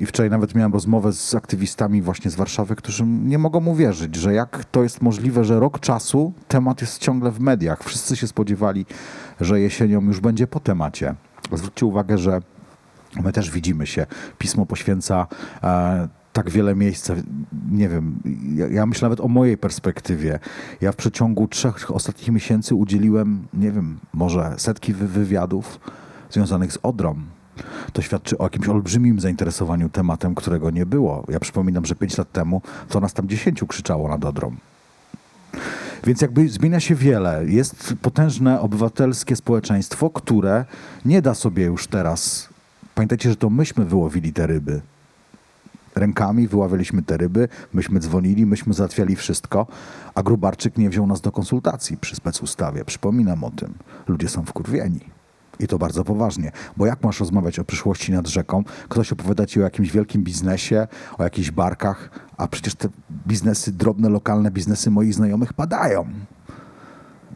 I wczoraj nawet miałem rozmowę z aktywistami właśnie z Warszawy, którzy nie mogą uwierzyć, że jak to jest możliwe, że rok czasu temat jest ciągle w mediach. Wszyscy się spodziewali, że jesienią już będzie po temacie. Zwróćcie uwagę, że my też widzimy się. Pismo poświęca e, tak wiele miejsca. Nie wiem, ja, ja myślę nawet o mojej perspektywie. Ja w przeciągu trzech ostatnich miesięcy udzieliłem, nie wiem, może setki wy- wywiadów związanych z Odrą. To świadczy o jakimś olbrzymim zainteresowaniu tematem, którego nie było. Ja przypominam, że pięć lat temu to nas tam dziesięciu krzyczało nad Odrą. Więc jakby zmienia się wiele. Jest potężne obywatelskie społeczeństwo, które nie da sobie już teraz. Pamiętajcie, że to myśmy wyłowili te ryby. Rękami wyławialiśmy te ryby, myśmy dzwonili, myśmy załatwiali wszystko, a Grubarczyk nie wziął nas do konsultacji przy specustawie. Przypominam o tym. Ludzie są wkurwieni. I to bardzo poważnie, bo jak masz rozmawiać o przyszłości nad rzeką? Ktoś opowiada ci o jakimś wielkim biznesie, o jakichś barkach, a przecież te biznesy, drobne, lokalne biznesy moich znajomych padają.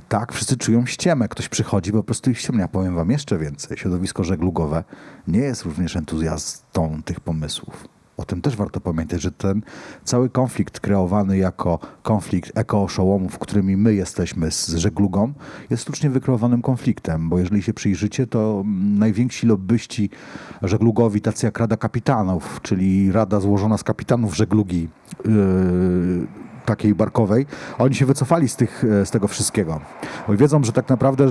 Tak, wszyscy czują ściemę. Ktoś przychodzi, po prostu ich ściemnia. Powiem wam jeszcze więcej. Środowisko żeglugowe nie jest również entuzjastą tych pomysłów. O tym też warto pamiętać, że ten cały konflikt kreowany jako konflikt eko-oszołomów, którymi my jesteśmy z żeglugą, jest sztucznie wykreowanym konfliktem, bo jeżeli się przyjrzycie, to najwięksi lobbyści żeglugowi, tacy jak Rada Kapitanów, czyli rada złożona z kapitanów żeglugi yy, takiej barkowej, oni się wycofali z, tych, z tego wszystkiego. Bo wiedzą, że tak naprawdę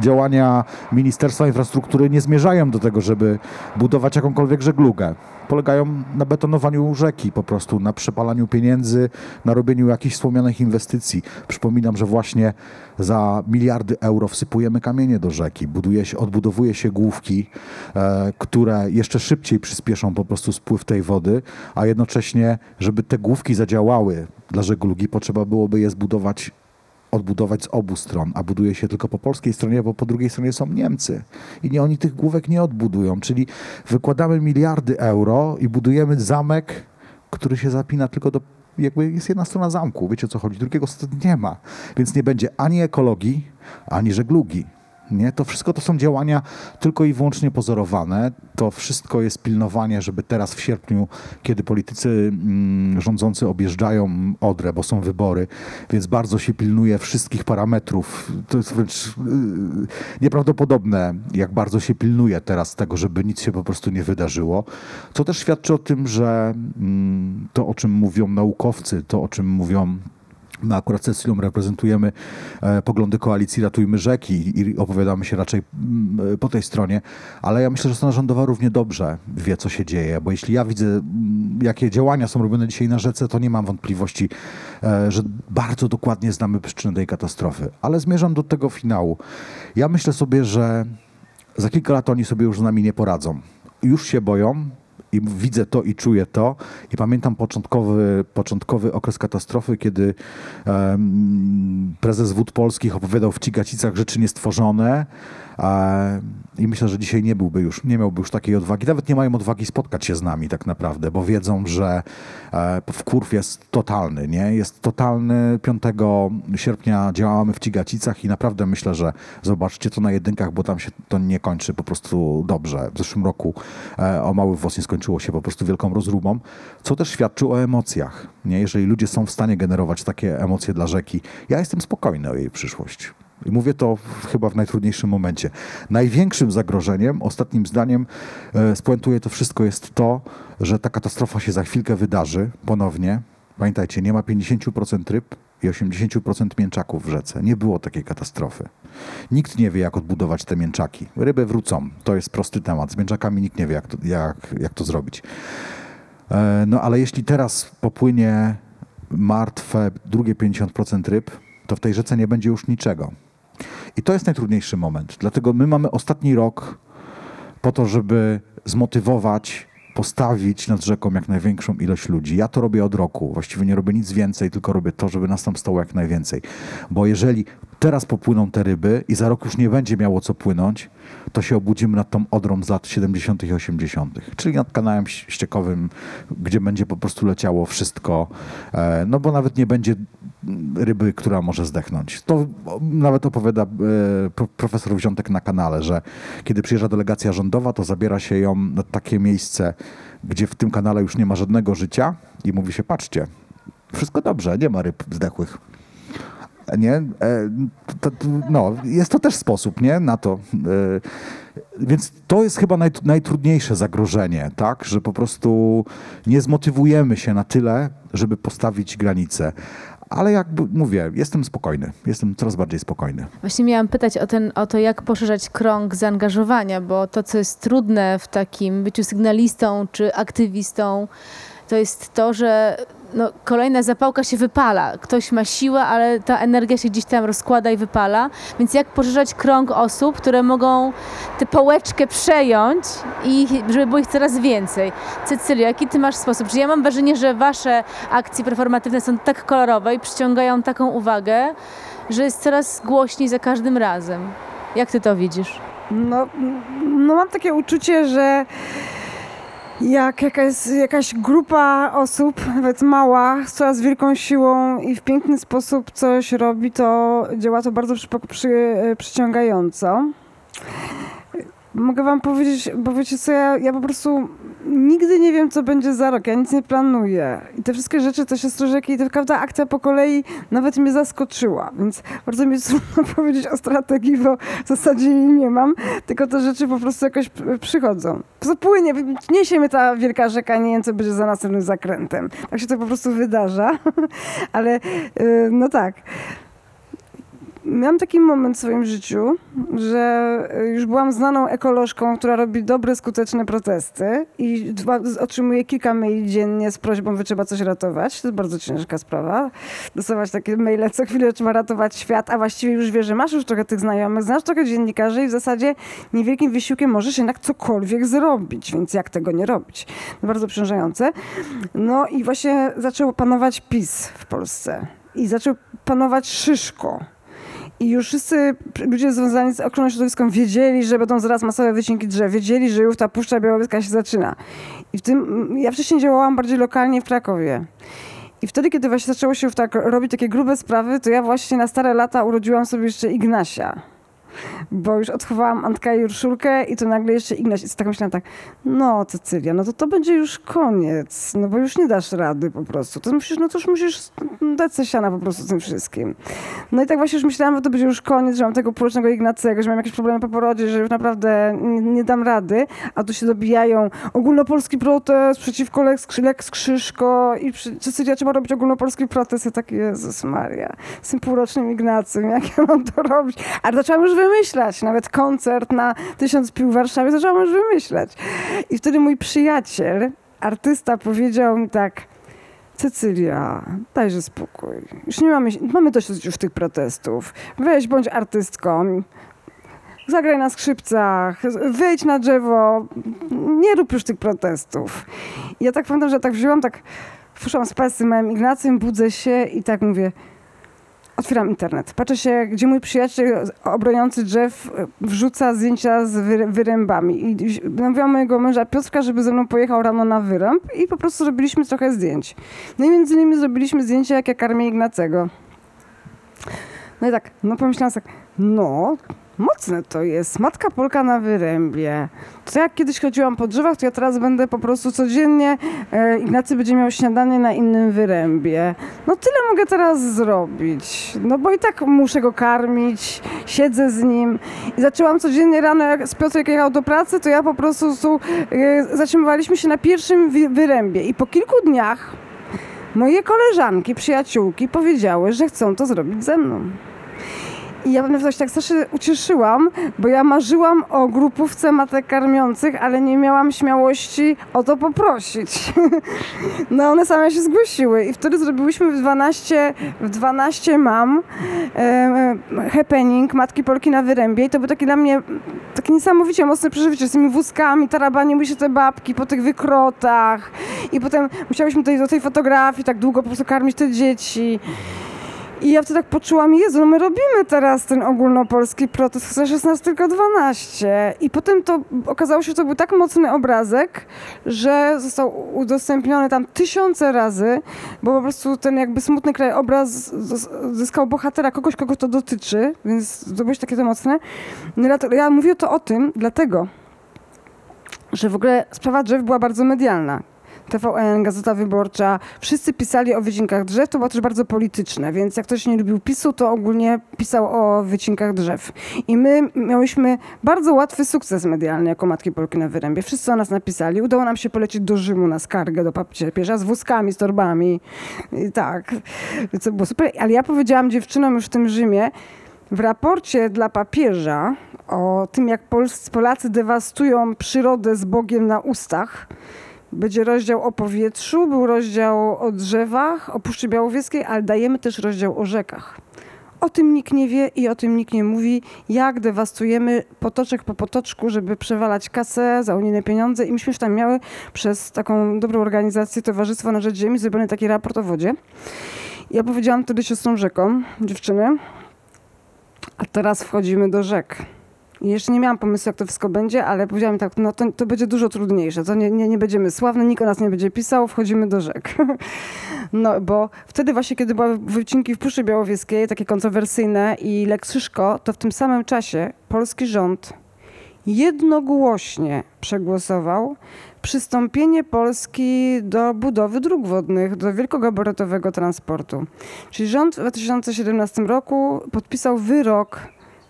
działania Ministerstwa Infrastruktury nie zmierzają do tego, żeby budować jakąkolwiek żeglugę. Polegają na betonowaniu rzeki, po prostu na przepalaniu pieniędzy, na robieniu jakichś wspomnianych inwestycji. Przypominam, że właśnie za miliardy euro wsypujemy kamienie do rzeki, buduje się, odbudowuje się główki, e, które jeszcze szybciej przyspieszą po prostu spływ tej wody, a jednocześnie, żeby te główki zadziałały dla żeglugi, potrzeba byłoby je zbudować odbudować z obu stron, a buduje się tylko po polskiej stronie, bo po drugiej stronie są Niemcy. I nie, oni tych główek nie odbudują. Czyli wykładamy miliardy euro i budujemy zamek, który się zapina tylko do. Jakby jest jedna strona zamku, wiecie o co chodzi, drugiego nie ma. Więc nie będzie ani ekologii, ani żeglugi. Nie? To wszystko to są działania tylko i wyłącznie pozorowane. To wszystko jest pilnowanie, żeby teraz w sierpniu, kiedy politycy mm, rządzący objeżdżają Odrę, bo są wybory, więc bardzo się pilnuje wszystkich parametrów. To jest wręcz yy, nieprawdopodobne, jak bardzo się pilnuje teraz tego, żeby nic się po prostu nie wydarzyło. Co też świadczy o tym, że mm, to, o czym mówią naukowcy, to, o czym mówią My akurat z Cecilią reprezentujemy e, poglądy koalicji Ratujmy Rzeki i opowiadamy się raczej mm, po tej stronie, ale ja myślę, że strona rządowa równie dobrze wie, co się dzieje, bo jeśli ja widzę, mm, jakie działania są robione dzisiaj na rzece, to nie mam wątpliwości, e, że bardzo dokładnie znamy przyczynę tej katastrofy. Ale zmierzam do tego finału. Ja myślę sobie, że za kilka lat oni sobie już z nami nie poradzą. Już się boją, i widzę to i czuję to. I pamiętam początkowy, początkowy okres katastrofy, kiedy em, prezes Wód Polskich opowiadał w Cigacicach rzeczy niestworzone. I myślę, że dzisiaj nie byłby już, nie miałby już takiej odwagi. Nawet nie mają odwagi spotkać się z nami tak naprawdę, bo wiedzą, że e, wkurw jest totalny, nie? Jest totalny. 5 sierpnia działamy w Cigacicach i naprawdę myślę, że zobaczcie to na jedynkach, bo tam się to nie kończy po prostu dobrze. W zeszłym roku e, o Mały Włos nie skończyło się po prostu wielką rozrubą, co też świadczy o emocjach, nie? Jeżeli ludzie są w stanie generować takie emocje dla rzeki, ja jestem spokojny o jej przyszłość. I mówię to chyba w najtrudniejszym momencie. Największym zagrożeniem, ostatnim zdaniem, e, spuentuję to wszystko, jest to, że ta katastrofa się za chwilkę wydarzy ponownie. Pamiętajcie, nie ma 50% ryb i 80% mięczaków w rzece. Nie było takiej katastrofy. Nikt nie wie, jak odbudować te mięczaki. Ryby wrócą. To jest prosty temat. Z mięczakami nikt nie wie, jak to, jak, jak to zrobić. E, No ale jeśli teraz popłynie martwe drugie 50% ryb, to w tej rzece nie będzie już niczego. I to jest najtrudniejszy moment. Dlatego my mamy ostatni rok po to, żeby zmotywować, postawić nad rzeką jak największą ilość ludzi. Ja to robię od roku. Właściwie nie robię nic więcej, tylko robię to, żeby nas tam stało jak najwięcej. Bo jeżeli teraz popłyną te ryby i za rok już nie będzie miało co płynąć, to się obudzimy nad tą odrą z lat 70. i 80., czyli nad kanałem ściekowym, gdzie będzie po prostu leciało wszystko, e, no bo nawet nie będzie ryby, która może zdechnąć. To nawet opowiada e, pro- profesor Wziątek na kanale, że kiedy przyjeżdża delegacja rządowa, to zabiera się ją na takie miejsce, gdzie w tym kanale już nie ma żadnego życia i mówi się, patrzcie, wszystko dobrze, nie ma ryb zdechłych nie? E, to, to, no, jest to też sposób, nie? Na to. E, więc to jest chyba naj, najtrudniejsze zagrożenie, tak? Że po prostu nie zmotywujemy się na tyle, żeby postawić granice. Ale jak mówię, jestem spokojny. Jestem coraz bardziej spokojny. Właśnie miałam pytać o, ten, o to, jak poszerzać krąg zaangażowania, bo to, co jest trudne w takim byciu sygnalistą czy aktywistą, to jest to, że no, kolejna zapałka się wypala. Ktoś ma siłę, ale ta energia się gdzieś tam rozkłada i wypala. Więc jak poszerzać krąg osób, które mogą tę pałeczkę przejąć i żeby było ich coraz więcej? Cecylia, jaki ty masz sposób? Czy ja mam wrażenie, że wasze akcje performatywne są tak kolorowe i przyciągają taką uwagę, że jest coraz głośniej za każdym razem. Jak ty to widzisz? No, no mam takie uczucie, że jak jakaś, jakaś grupa osób, nawet mała, z coraz wielką siłą i w piękny sposób coś robi, to działa to bardzo przy, przy, przyciągająco. Mogę wam powiedzieć, bo wiecie co, ja, ja po prostu nigdy nie wiem, co będzie za rok. Ja nic nie planuję. I te wszystkie rzeczy, te siostrożeki, to każda akcja po kolei nawet mnie zaskoczyła. Więc bardzo mi trudno powiedzieć o strategii, bo w zasadzie jej nie mam. Tylko te rzeczy po prostu jakoś przychodzą. Po płynie, niesie mnie ta wielka rzeka, nie wiem, co będzie za następnym zakrętem. Tak się to po prostu wydarza. Ale y, no tak. Miałam taki moment w swoim życiu, że już byłam znaną ekolożką, która robi dobre, skuteczne protesty i dwa, otrzymuję kilka maili dziennie z prośbą, że trzeba coś ratować. To jest bardzo ciężka sprawa. Dostawać takie maile co chwilę, trzeba ratować świat, a właściwie już wie, że masz już trochę tych znajomych, znasz trochę dziennikarzy i w zasadzie niewielkim wysiłkiem możesz jednak cokolwiek zrobić, więc jak tego nie robić? To bardzo przężające. No i właśnie zaczął panować PiS w Polsce i zaczął panować Szyszko. I już wszyscy ludzie związani z ochroną środowiską wiedzieli, że będą zaraz masowe wycinki drzew. Wiedzieli, że już ta Puszcza Białowieska się zaczyna. I w tym, ja wcześniej działałam bardziej lokalnie w Krakowie. I wtedy, kiedy właśnie zaczęło się tak robić takie grube sprawy, to ja właśnie na stare lata urodziłam sobie jeszcze Ignasia. Bo już odchowałam Antka i Urszulkę i to nagle jeszcze Ignaś. I tak myślałam tak, no Cecylia, no to to będzie już koniec, no bo już nie dasz rady po prostu. To musisz, no to już musisz dać se siana po prostu tym wszystkim. No i tak właśnie już myślałam, że to będzie już koniec, że mam tego półrocznego Ignacego, że mam jakieś problemy po porodzie, że już naprawdę nie, nie dam rady, a tu się dobijają ogólnopolski protest przeciwko Lex, Lex Krzyżko i przy, Cecylia trzeba robić ogólnopolski protest. Ja tak, Jezus Maria, z tym półrocznym Ignacym, jak ja mam to robić? Ale zaczęłam już wymyślać, nawet koncert na Tysiąc Pił w Warszawie zaczęłam już wymyślać. I wtedy mój przyjaciel, artysta powiedział mi tak, Cecylia, dajże spokój. Już nie mamy, mamy dość już tych protestów. Weź, bądź artystką. Zagraj na skrzypcach, wejdź na drzewo. Nie rób już tych protestów. I ja tak pamiętam, że tak wzięłam, tak poszłam spać z tym małym Ignacym, budzę się i tak mówię, otwieram internet. Patrzę się, gdzie mój przyjaciel obroniący drzew wrzuca zdjęcia z wyr- wyrębami. I namówiłam mojego męża Piotrka, żeby ze mną pojechał rano na wyręb i po prostu zrobiliśmy trochę zdjęć. No i między innymi zrobiliśmy zdjęcie, jak ja karmię Ignacego. No i tak, no pomyślałam tak, no, mocne to jest. Matka Polka na wyrębie. To jak kiedyś chodziłam po drzewach, to ja teraz będę po prostu codziennie, e, Ignacy będzie miał śniadanie na innym wyrębie. No tyle mogę teraz zrobić. No bo i tak muszę go karmić, siedzę z nim. I zaczęłam codziennie rano, jak z Piotrek jechał do pracy, to ja po prostu tu, e, zatrzymywaliśmy się na pierwszym wyrębie. I po kilku dniach moje koleżanki, przyjaciółki powiedziały, że chcą to zrobić ze mną. I ja pewnie się tak strasznie ucieszyłam, bo ja marzyłam o grupówce matek karmiących, ale nie miałam śmiałości o to poprosić. No one same się zgłosiły i wtedy zrobiłyśmy w 12, w 12 mam e, happening Matki Polki na Wyrębie i to był taki dla mnie takie niesamowicie mocne przeżycie z tymi wózkami, tarabaniły się te babki po tych wykrotach i potem musiałyśmy tutaj do tej fotografii tak długo po prostu karmić te dzieci. I ja wtedy tak poczułam, Jezu, no my robimy teraz ten ogólnopolski protest, chociaż jest nas tylko 12. I potem to okazało się, że to był tak mocny obrazek, że został udostępniony tam tysiące razy, bo po prostu ten jakby smutny krajobraz zyskał bohatera, kogoś, kogo to dotyczy, więc to było takie to mocne. No ja mówię to o tym, dlatego, że w ogóle sprawa drzew była bardzo medialna. TVN, Gazeta Wyborcza, wszyscy pisali o wycinkach drzew, to było też bardzo polityczne, więc jak ktoś nie lubił PiSu, to ogólnie pisał o wycinkach drzew. I my miałyśmy bardzo łatwy sukces medialny jako Matki Polki na Wyrębie. Wszyscy o nas napisali. Udało nam się polecieć do Rzymu na skargę do papieża z wózkami, z torbami. I tak, co było super. Ale ja powiedziałam dziewczynom już w tym Rzymie, w raporcie dla papieża o tym, jak Polacy dewastują przyrodę z Bogiem na ustach, będzie rozdział o powietrzu, był rozdział o drzewach, o Puszczy Białowieskiej, ale dajemy też rozdział o rzekach. O tym nikt nie wie i o tym nikt nie mówi, jak dewastujemy potoczek po potoczku, żeby przewalać kasę za unijne pieniądze. I myśmy już tam miały przez taką dobrą organizację Towarzystwo na Rzecz Ziemi zrobiony taki raport o wodzie. Ja powiedziałam wtedy siostrom rzekom, dziewczyny, a teraz wchodzimy do rzek. Jeszcze nie miałam pomysłu, jak to wszystko będzie, ale powiedziałam tak, no to, to będzie dużo trudniejsze. To nie, nie, nie będziemy sławne, nikt o nas nie będzie pisał, wchodzimy do rzek. No, bo wtedy właśnie, kiedy były wycinki w Puszczy Białowieskiej, takie kontrowersyjne i Lex Szyszko, to w tym samym czasie polski rząd jednogłośnie przegłosował przystąpienie Polski do budowy dróg wodnych, do wielkogabarytowego transportu. Czyli rząd w 2017 roku podpisał wyrok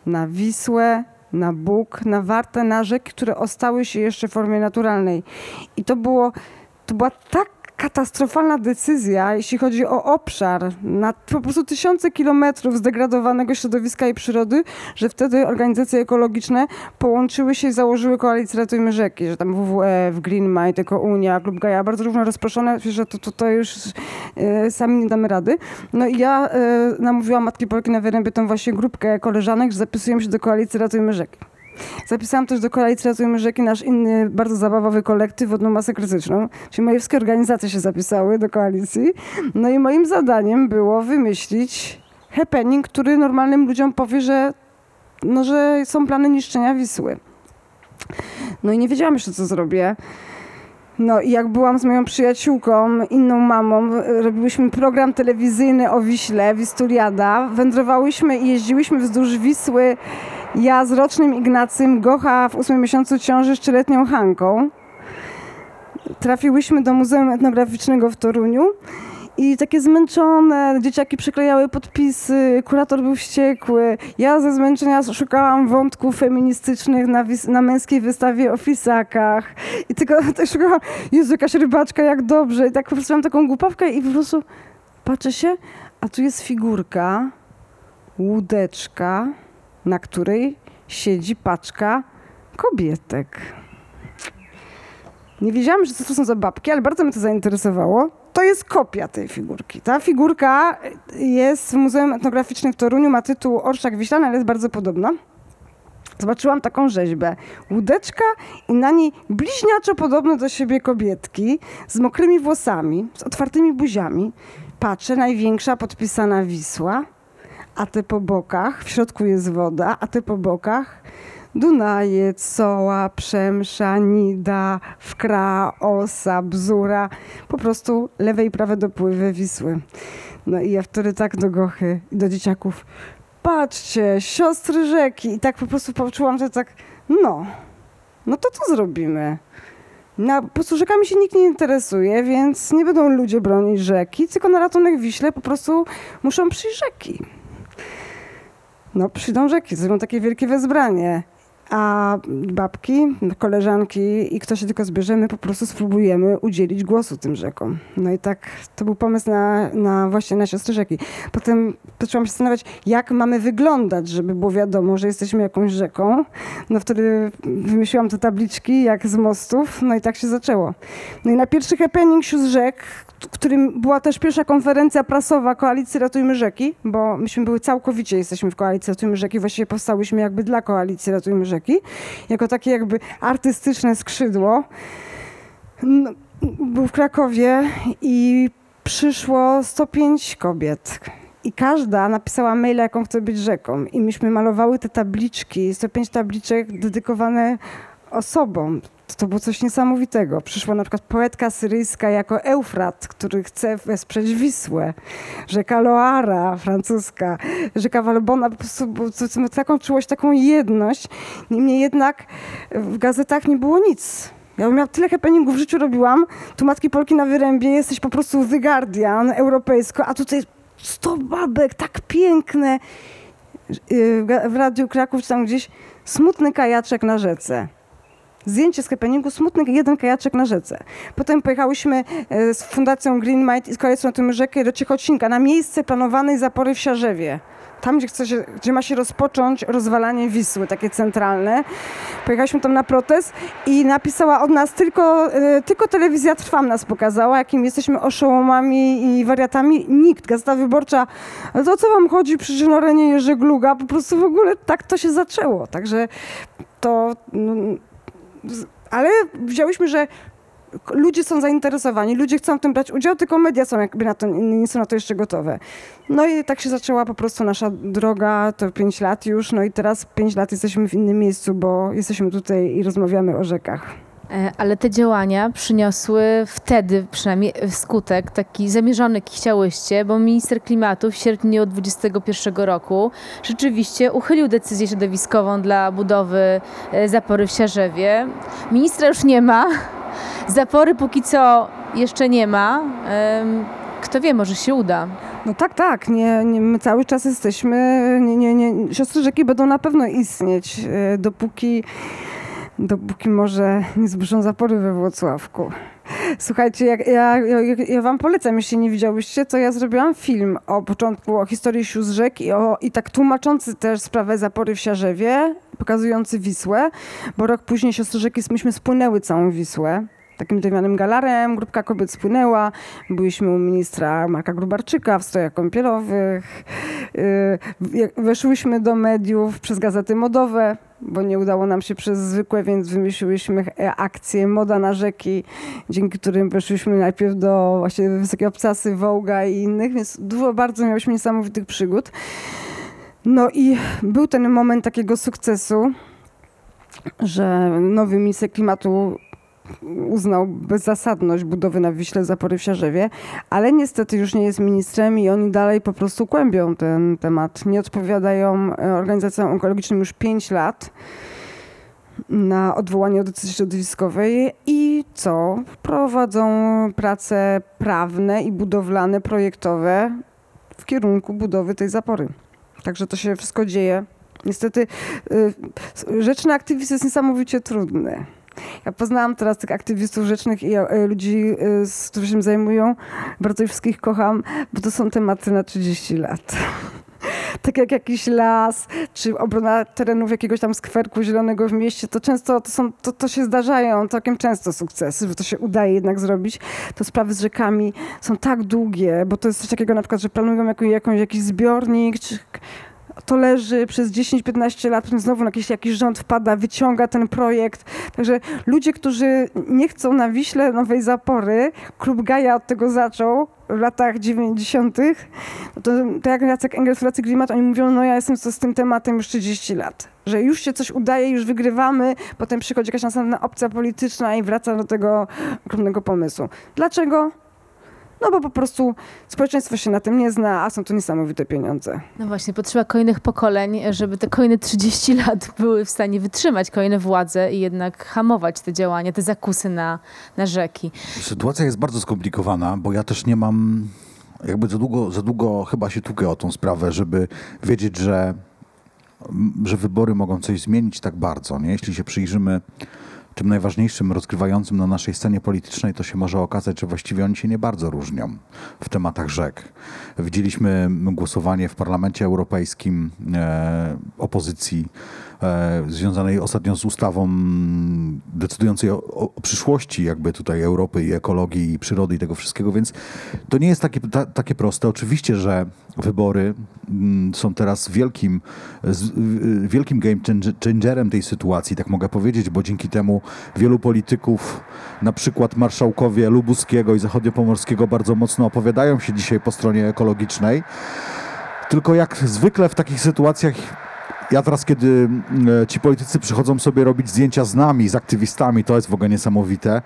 na Wisłę, na Bóg, na Wartę, na rzeki, które ostały się jeszcze w formie naturalnej. I to było, to była tak katastrofalna decyzja, jeśli chodzi o obszar, na po prostu tysiące kilometrów zdegradowanego środowiska i przyrody, że wtedy organizacje ekologiczne połączyły się i założyły koalicję Ratujmy Rzeki, że tam WWF, Green Mind, Eko Unia, Klub Gaja, bardzo różno rozproszone, że to, to, to już e, sami nie damy rady. No i ja e, namówiłam Matki Polki na Wyrębie tą właśnie grupkę koleżanek, że zapisujemy się do koalicji Ratujmy Rzeki. Zapisałam też do koalicji Ratujmy Rzeki nasz inny, bardzo zabawowy kolektyw Wodną Masę Krytyczną. Czyli moje wszystkie organizacje się zapisały do koalicji. No i moim zadaniem było wymyślić happening, który normalnym ludziom powie, że, no, że są plany niszczenia Wisły. No i nie wiedziałam jeszcze, co zrobię. No i jak byłam z moją przyjaciółką, inną mamą, robiłyśmy program telewizyjny o Wiśle, Wistuliada. Wędrowałyśmy i jeździłyśmy wzdłuż Wisły. Ja z rocznym Ignacym, Gocha w ósmym miesiącu ciąży z trzyletnią Hanką. Trafiłyśmy do Muzeum Etnograficznego w Toruniu i takie zmęczone, dzieciaki przyklejały podpisy, kurator był wściekły. Ja ze zmęczenia szukałam wątków feministycznych na, na męskiej wystawie o fisakach. I tylko tak szukałam, Jezu, jakaś rybaczka, jak dobrze. I tak po prostu mam taką głupawkę i po prostu patrzę się, a tu jest figurka, łódeczka, na której siedzi paczka kobietek. Nie wiedziałam, że to są za babki, ale bardzo mnie to zainteresowało. To jest kopia tej figurki. Ta figurka jest w Muzeum Etnograficznym w Toruniu, ma tytuł Orszak Wiślany, ale jest bardzo podobna. Zobaczyłam taką rzeźbę. Łódeczka i na niej bliźniaczo podobne do siebie kobietki z mokrymi włosami, z otwartymi buziami. Patrzę, największa podpisana Wisła, a te po bokach, w środku jest woda, a te po bokach Dunaje, Coła, Przemsza, Nida, Wkra, Osa, Bzura. Po prostu lewe i prawe dopływy Wisły. No i ja wtedy tak do Gochy i do dzieciaków. Patrzcie, siostry rzeki. I tak po prostu poczułam, że tak, no, no to co zrobimy? Na, po prostu rzekami się nikt nie interesuje, więc nie będą ludzie bronić rzeki, tylko na ratunek Wiśle po prostu muszą przyjść rzeki. No, przyjdą rzeki, zrobią takie wielkie wezbranie. A babki, koleżanki i kto się tylko zbierze, my po prostu spróbujemy udzielić głosu tym rzekom. No i tak to był pomysł na, na właśnie na siostry rzeki. Potem zaczęłam się zastanawiać, jak mamy wyglądać, żeby było wiadomo, że jesteśmy jakąś rzeką. No wtedy wymyśliłam te tabliczki, jak z mostów, no i tak się zaczęło. No i na pierwszy happening Sióstr Rzek, w którym była też pierwsza konferencja prasowa Koalicji Ratujmy Rzeki, bo myśmy były całkowicie, jesteśmy w Koalicji Ratujmy Rzeki, właściwie powstałyśmy jakby dla Koalicji Ratujmy Rzeki, jako takie jakby artystyczne skrzydło. No, był w Krakowie i przyszło 105 kobiet. I każda napisała maila, jaką chce być rzeką. I myśmy malowały te tabliczki, 105 tabliczek dedykowane osobom. To było coś niesamowitego. Przyszła na przykład poetka syryjska jako Eufrat, który chce wesprzeć Wisłę. Rzeka Loara, francuska. Rzeka Walbona, po prostu to- to- taką czułość, taką jedność. Niemniej jednak w gazetach nie było nic. Ja miałam tyle happeningów w życiu robiłam. Tu Matki Polki na Wyrębie, jesteś po prostu The Guardian, europejsko, a tutaj 100 babek, tak piękne. Ga- W Radiu Kraków czy tam gdzieś smutny kajaczek na rzece. Zdjęcie z happeningu, smutny jeden kajaczek na rzece. Potem pojechałyśmy e, z Fundacją Green Mind i z na tym rzekę do Ciechocinka na miejsce planowanej zapory w Siarzewie. Tam, gdzie, chce się, gdzie ma się rozpocząć rozwalanie Wisły, takie centralne. Pojechaliśmy tam na protest i napisała od nas tylko, e, tylko telewizja Trwam nas pokazała, jakim jesteśmy oszołomami i wariatami. Nikt, Gazeta Wyborcza, to o co wam chodzi, przecież Norenie Jerzy po prostu w ogóle tak to się zaczęło. Także to... z- ale wzięłyśmy, że ludzie są zainteresowani, ludzie chcą w tym brać udział, tylko media są jakby na to, nie są na to jeszcze gotowe. No i tak się zaczęła po prostu nasza droga, to 5 lat już, no i teraz 5 lat jesteśmy w innym miejscu, bo jesteśmy tutaj i rozmawiamy o rzekach. E, Ale te działania przyniosły wtedy przynajmniej skutek taki zamierzony, jaki chciałyście, bo minister klimatu w sierpniu 2021 roku rzeczywiście uchylił decyzję środowiskową dla budowy e, zapory w Siarzewie. Ministra już nie ma, zapory póki co jeszcze nie ma. Kto wie, może się uda. No tak, tak. Nie, nie, my cały czas jesteśmy. Nie, nie, nie. Siostry rzeki będą na pewno istnieć, e, dopóki, dopóki może nie zburzą zapory we Włocławku. Słuchajcie, jak, ja, ja, ja wam polecam, jeśli nie widziałyście, to ja zrobiłam film o początku, o historii sióstr rzek i, o, i tak tłumaczący też sprawę zapory w Siarzewie, pokazujący Wisłę, bo rok później siostry rzeki myśmy spłynęły całą Wisłę. Takim drewnianym galarem, grupka kobiet spłynęła. Byliśmy u ministra Marka Grubarczyka w strojach kąpielowych. Jak Weszłyśmy do mediów przez gazety modowe, bo nie udało nam się przez zwykłe, więc wymyśliłyśmy akcję Moda na rzeki, dzięki którym weszłyśmy najpierw do właśnie Wysokiej Obcasy, Wołga i innych, więc dużo bardzo miałyśmy niesamowitych przygód. No i był ten moment takiego sukcesu, że nowy minister klimatu uznał bezzasadność budowy na Wiśle zapory w Siarzewie, ale niestety już nie jest ministrem i oni dalej po prostu kłębią ten temat. Nie odpowiadają e, organizacjom onkologicznym już 5 lat na odwołanie od decyzji środowiskowej i co? Prowadzą prace prawne i budowlane, projektowe w kierunku budowy tej zapory. Także to się wszystko dzieje. Niestety y, rzeczny aktywizm jest niesamowicie trudny. Ja poznałam teraz tych aktywistów rzecznych i e, ludzi, e, którzy się zajmują. Bardzo ich wszystkich kocham, bo to są tematy na 30 lat. tak jak jakiś las, czy obrona terenów jakiegoś tam skwerku zielonego w mieście, to często to, są, to, to się zdarzają całkiem często sukcesy, że to się udaje jednak zrobić. To sprawy z rzekami są tak długie, bo to jest coś takiego na przykład, że planują jakąś, jakiś zbiornik, czy to leży przez 10-15 lat, potem znowu jakiś, jakiś rząd wpada, wyciąga ten projekt. Także ludzie, którzy nie chcą na Wiśle nowej zapory, klub Gaja od tego zaczął w latach 90., no to tak jak Jacek Engels w Klimat, oni mówią, no ja jestem z tym tematem już 30 lat. Że już się coś udaje, już wygrywamy, potem przychodzi jakaś następna opcja polityczna i wraca do tego ogromnego pomysłu. Dlaczego? No bo po prostu społeczeństwo się na tym nie zna, a są to niesamowite pieniądze. No właśnie, potrzeba kolejnych pokoleń, żeby te kolejne 30 lat były w stanie wytrzymać kolejne władze i jednak hamować te działania, te zakusy na, na rzeki. Sytuacja jest bardzo skomplikowana, bo ja też nie mam jakby za długo, za długo chyba się tukę o tą sprawę, żeby wiedzieć, że, że wybory mogą coś zmienić tak bardzo. Nie? Jeśli się przyjrzymy tym najważniejszym rozgrywającym na naszej scenie politycznej, to się może okazać, że właściwie oni się nie bardzo różnią w tematach rzek. Widzieliśmy głosowanie w Parlamencie Europejskim e, opozycji związanej ostatnio z ustawą decydującej o, o, przyszłości jakby tutaj Europy i ekologii i przyrody i tego wszystkiego, więc to nie jest takie, ta, takie proste. Oczywiście, że wybory mm, są teraz wielkim, wielkim game changer- changerem tej sytuacji, tak mogę powiedzieć, bo dzięki temu wielu polityków, na przykład marszałkowie Lubuskiego i Zachodniopomorskiego bardzo mocno opowiadają się dzisiaj po stronie ekologicznej. Tylko jak zwykle w takich sytuacjach ja teraz, kiedy e, ci politycy przychodzą sobie robić zdjęcia z nami, z aktywistami, to jest w ogóle niesamowite.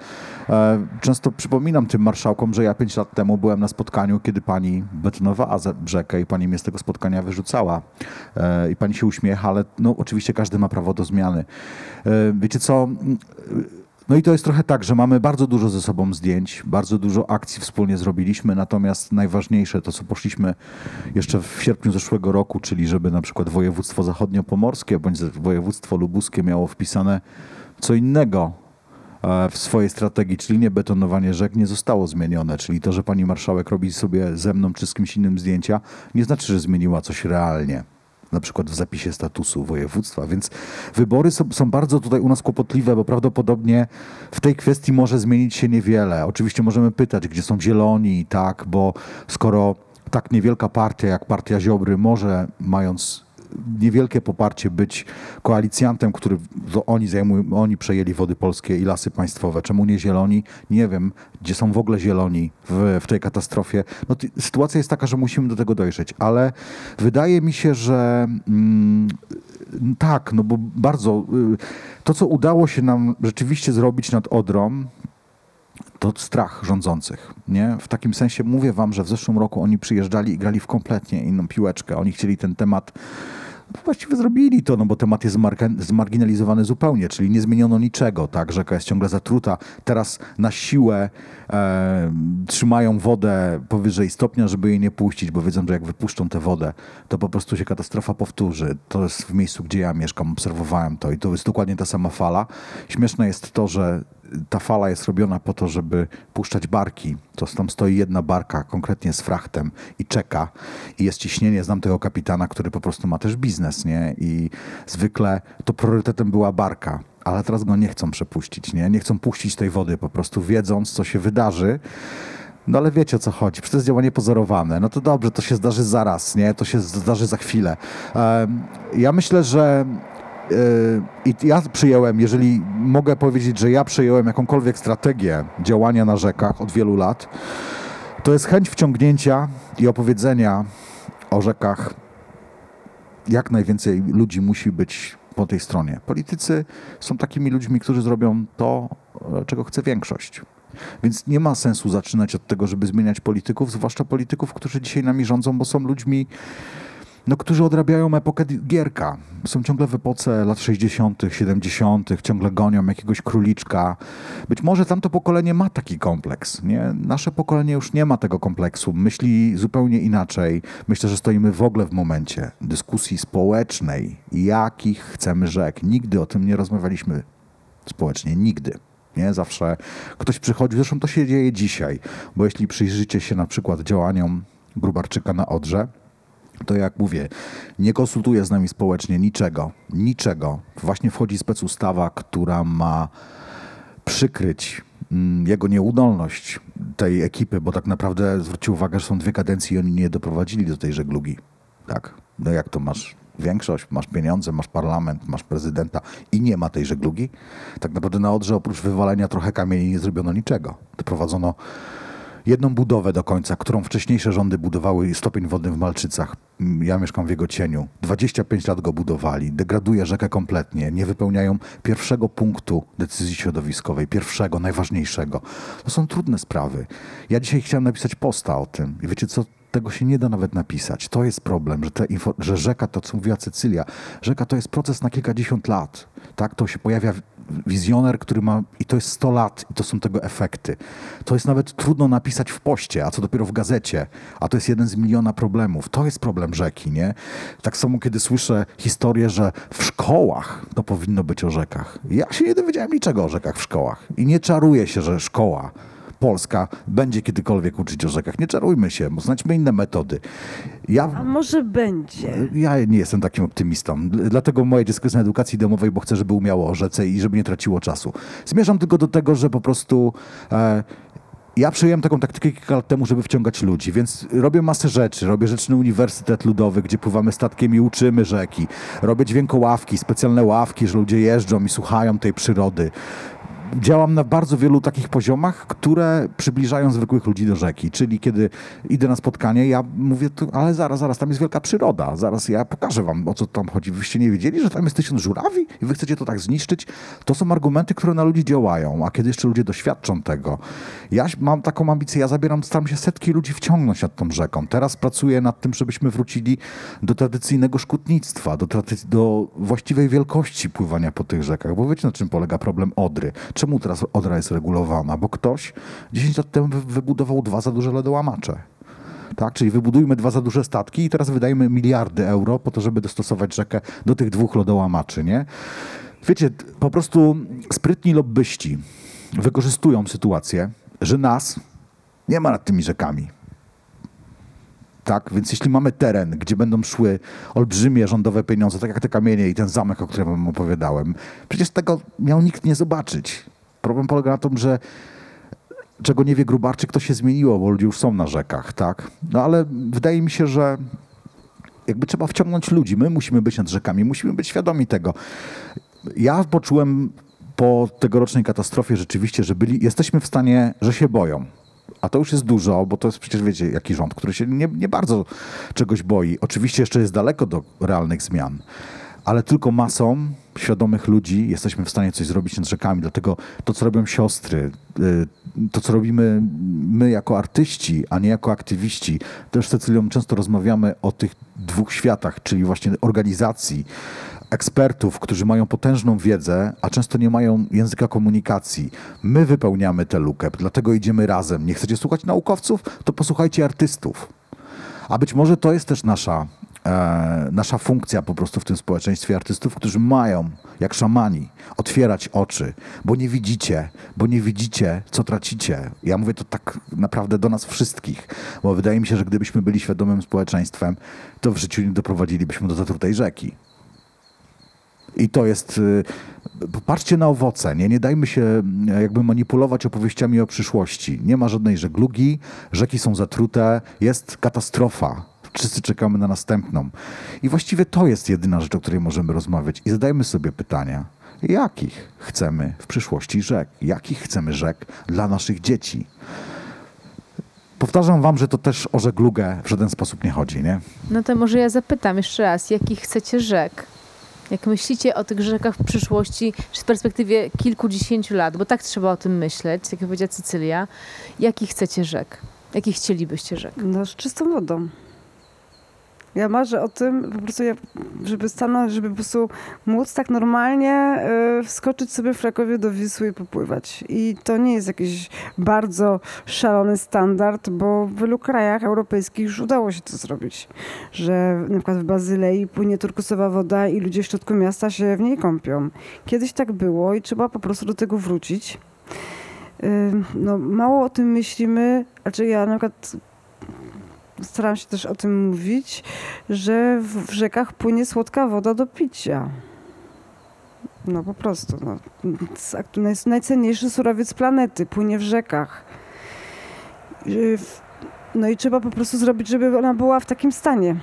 E, Często przypominam tym marszałkom, że ja pięć lat temu byłem na spotkaniu, kiedy pani betonowała ze- rzekę i pani mnie z tego spotkania wyrzucała. E, I pani się uśmiecha, ale no, oczywiście każdy ma prawo do zmiany. Wiecie co? No i to jest trochę tak, że mamy bardzo dużo ze sobą zdjęć, bardzo dużo akcji wspólnie zrobiliśmy, natomiast najważniejsze to, co poszliśmy jeszcze w sierpniu zeszłego roku, czyli żeby na przykład województwo zachodniopomorskie bądź województwo lubuskie miało wpisane co innego e, w swojej strategii, czyli nie betonowanie rzek, nie zostało zmienione. Czyli to, że pani marszałek robi sobie ze mną czy z kimś innym zdjęcia, nie znaczy, że zmieniła coś realnie na przykład w zapisie statusu województwa, więc wybory są, są bardzo tutaj u nas kłopotliwe, bo prawdopodobnie w tej kwestii może zmienić się niewiele. Oczywiście możemy pytać, gdzie są zieloni, tak, bo skoro tak niewielka partia jak partia Ziobry może, mając niewielkie poparcie być koalicjantem, który oni zajmują, oni przejęli wody polskie i lasy państwowe. Czemu nie zieloni? Nie wiem, gdzie są w ogóle zieloni w, w tej katastrofie. No, sytuacja jest taka, że musimy do tego dojrzeć, ale wydaje mi się, że mm, Tak, no bo bardzo. y, To, co udało się nam rzeczywiście zrobić nad Odrą, to strach rządzących. Nie? W takim sensie mówię wam, że w zeszłym roku oni przyjeżdżali i grali w kompletnie inną piłeczkę. Oni chcieli ten temat. Właściwie zrobili to, no bo temat jest zmarginalizowany zupełnie, czyli nie zmieniono niczego, tak? Rzeka jest ciągle zatruta. Teraz na siłę e, trzymają wodę powyżej stopnia, żeby jej nie puścić, bo wiedzą, że jak wypuszczą tę wodę, to po prostu się katastrofa powtórzy. To jest w miejscu, gdzie ja mieszkam, obserwowałem to i to jest dokładnie ta sama fala. Śmieszne jest to, że ta fala jest robiona po to, żeby puszczać barki. To tam stoi jedna barka, konkretnie z frachtem i czeka. I jest ciśnienie. Znam tego kapitana, który po prostu ma też biznes, nie? I zwykle to priorytetem była barka. Ale teraz go nie chcą przepuścić, nie? Nie chcą puścić tej wody, po prostu wiedząc, co się wydarzy. No ale wiecie o co chodzi. Przecież to jest działanie pozorowane. No to dobrze, to się zdarzy zaraz, nie? To się zdarzy za chwilę. Ja myślę, że I ja przyjąłem, jeżeli mogę powiedzieć, że ja przyjąłem jakąkolwiek strategię działania na rzekach od wielu lat, to jest chęć wciągnięcia i opowiedzenia o rzekach. Jak najwięcej ludzi musi być po tej stronie. Politycy są takimi ludźmi, którzy zrobią to, e, czego chce większość. Więc nie ma sensu zaczynać od tego, żeby zmieniać polityków, zwłaszcza polityków, którzy dzisiaj nami rządzą, bo są ludźmi, no, którzy odrabiają epokę Gierka. Są ciągle w epoce lat 60., 70., ciągle gonią jakiegoś króliczka. Być może tamto pokolenie ma taki kompleks. Nie? Nasze pokolenie już nie ma tego kompleksu. Myśli zupełnie inaczej. Myślę, że stoimy w ogóle w momencie dyskusji społecznej, jakich chcemy rzek. Nigdy o tym nie rozmawialiśmy społecznie. Nigdy. Nie? Zawsze ktoś przychodzi, zresztą to się dzieje dzisiaj, bo jeśli przyjrzycie się na przykład działaniom Grubarczyka na Odrze, to jak mówię, nie konsultuje z nami społecznie niczego, niczego. Właśnie wchodzi specustawa, która ma przykryć mm, jego nieudolność tej ekipy, bo tak naprawdę zwróćcie uwagę, że są dwie kadencje i oni nie doprowadzili do tej żeglugi. Tak, no jak to masz większość, masz pieniądze, masz parlament, masz prezydenta i nie ma tej żeglugi? Tak naprawdę na Odrze oprócz wywalenia trochę kamieni nie zrobiono niczego. Doprowadzono jedną budowę do końca, którą wcześniejsze rządy budowały, stopień wodny w Malczycach. Mm, Ja mieszkam w jego cieniu. 25 lat go budowali. Degraduje rzekę kompletnie. Nie wypełniają pierwszego punktu decyzji środowiskowej, pierwszego, najważniejszego. To są trudne sprawy. Ja dzisiaj chciałem napisać posta o tym. I wiecie co? Tego się nie da nawet napisać. To jest problem, że, te że rzeka, to co mówiła Cecylia, rzeka to jest proces na kilkadziesiąt lat. Tak? To się pojawia wizjoner, który ma, i to jest 100 lat, i to są tego efekty. To jest nawet trudno napisać w poście, a co dopiero w gazecie, a to jest jeden z miliona problemów. To jest problem rzeki, nie? Tak samo, kiedy słyszę historię, że w szkołach to powinno być o rzekach. Ja się nie dowiedziałem niczego o rzekach w szkołach i nie czaruję się, że szkoła polska będzie kiedykolwiek uczyć o rzekach. Nie czarujmy się, bo znajdźmy inne metody. Ja, A może będzie? ja nie jestem takim optymistą. Dl- Dlatego moje dziecko jest na edukacji domowej, bo chcę, żeby umiało o rzece i żeby nie traciło czasu. Zmierzam tylko do tego, że po prostu e, ja przyjąłem taką taktykę kilka lat temu, żeby wciągać ludzi, więc robię masę rzeczy. Robię Rzeczny Uniwersytet Ludowy, gdzie pływamy statkiem i uczymy rzeki. Robię dźwiękoławki, specjalne ławki, że ludzie jeżdżą i słuchają tej przyrody działam na bardzo wielu takich poziomach, które przybliżają zwykłych ludzi do rzeki. Czyli kiedy idę na spotkanie, ja mówię, ale zaraz, zaraz, tam jest wielka przyroda. Zaraz ja pokażę wam, o co tam chodzi. Wyście nie wiedzieli, że tam jest tysiąc żurawi i wy chcecie to tak zniszczyć? To są argumenty, które na ludzi działają. A kiedy jeszcze ludzie doświadczą tego. Ja mam taką ambicję, ja zabieram, staram się setki ludzi wciągnąć nad tą rzeką. Teraz pracuję nad tym, żebyśmy wrócili do tradycyjnego szkutnictwa, do, do właściwej wielkości pływania po tych rzekach. Bo wiecie, na czym polega problem Odry? Czemu teraz Odra jest regulowana? Bo ktoś 10 lat temu wy- wybudował dwa za duże lodołamacze. Tak, czyli wybudujmy dwa za duże statki i teraz wydajemy miliardy euro po to, żeby dostosować rzekę do tych dwóch lodołamaczy, nie? Wiecie, po prostu sprytni lobbyści wykorzystują sytuację, że nas nie ma nad tymi rzekami. Tak, więc jeśli mamy teren, gdzie będą szły olbrzymie rządowe pieniądze, tak jak te kamienie i ten zamek, o którym wam opowiadałem, przecież tego miał nikt nie zobaczyć. Problem polega na tym, że czego nie wie Grubarczyk, to się zmieniło, bo ludzie już są na rzekach, tak? No ale wydaje mi się, że jakby trzeba wciągnąć ludzi. My musimy być nad rzekami, musimy być świadomi tego. Ja poczułem po tegorocznej katastrofie rzeczywiście, że byli, jesteśmy w stanie, że się boją. A to już jest dużo, bo to jest przecież, wiecie, jaki rząd, który się nie, nie bardzo czegoś boi. Oczywiście jeszcze jest daleko do realnych zmian. Ale tylko masą świadomych ludzi jesteśmy w stanie coś zrobić nad rzekami. Dlatego to, co robią siostry, y, to, co robimy my jako artyści, a nie jako aktywiści, też z Cecylią często rozmawiamy o tych dwóch światach, czyli właśnie organizacji, ekspertów, którzy mają potężną wiedzę, a często nie mają języka komunikacji. My wypełniamy tę lukę, dlatego idziemy razem. Nie chcecie słuchać naukowców? To posłuchajcie artystów. A być może to jest też nasza, e, nasza funkcja po prostu w tym społeczeństwie artystów, którzy mają, jak szamani, otwierać oczy, bo nie widzicie, bo nie widzicie, co tracicie. Ja mówię to tak naprawdę do nas wszystkich, bo wydaje mi się, że gdybyśmy byli świadomym społeczeństwem, to w życiu nie doprowadzilibyśmy do zatrutej rzeki. I to jest. y, Popatrzcie na owoce. Nie, nie dajmy się y, jakby manipulować opowieściami o przyszłości. Nie ma żadnej żeglugi, rzeki są zatrute, jest katastrofa. Wszyscy czekamy na następną. I właściwie to jest jedyna rzecz, o której możemy rozmawiać. I zadajmy sobie pytania. Jakich chcemy w przyszłości rzek? Jakich chcemy rzek dla naszych dzieci? Powtarzam wam, że to też o żeglugę w żaden sposób nie chodzi, nie? No to może ja zapytam jeszcze raz, jakich chcecie rzek? Jak myślicie o tych rzekach w przyszłości, czy w perspektywie kilkudziesięciu lat, bo tak trzeba o tym myśleć, tak jak powiedziała Cecylia, jakich chcecie rzek? Jakich chcielibyście rzek? No, z czystą wodą. Ja marzę o tym, po prostu, ja, żeby stanąć, żeby po prostu móc tak normalnie y, wskoczyć sobie w Krakowie do Wisły i popływać. I to nie jest jakiś bardzo szalony standard, bo w wielu krajach europejskich już udało się to zrobić. Że na przykład w Bazylei płynie turkusowa woda i ludzie w środku miasta się w niej kąpią. Kiedyś tak było i trzeba po prostu do tego wrócić. Y, No, mało o tym myślimy, znaczy ja na przykład staram się też o tym mówić, że w, rzekach płynie słodka woda do picia. No po prostu. No. Najcenniejszy surowiec planety, płynie w rzekach. Y, w- No i trzeba po prostu zrobić, żeby ona była w takim stanie.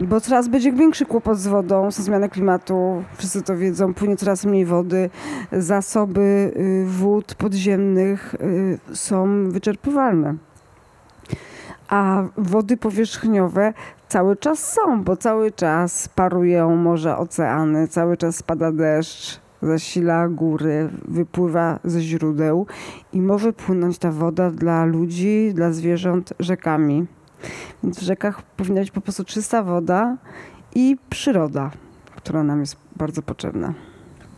Bo coraz będzie większy kłopot z wodą, ze zmiany klimatu, wszyscy to wiedzą, płynie coraz mniej wody, zasoby y, wód podziemnych y, są wyczerpywalne. A wody powierzchniowe cały czas są, bo cały czas parują morza, oceany, cały czas spada deszcz, zasila góry, wypływa ze źródeł i może płynąć ta woda dla ludzi, dla zwierząt rzekami. Więc w rzekach powinna być po prostu czysta woda i przyroda, która nam jest bardzo potrzebna.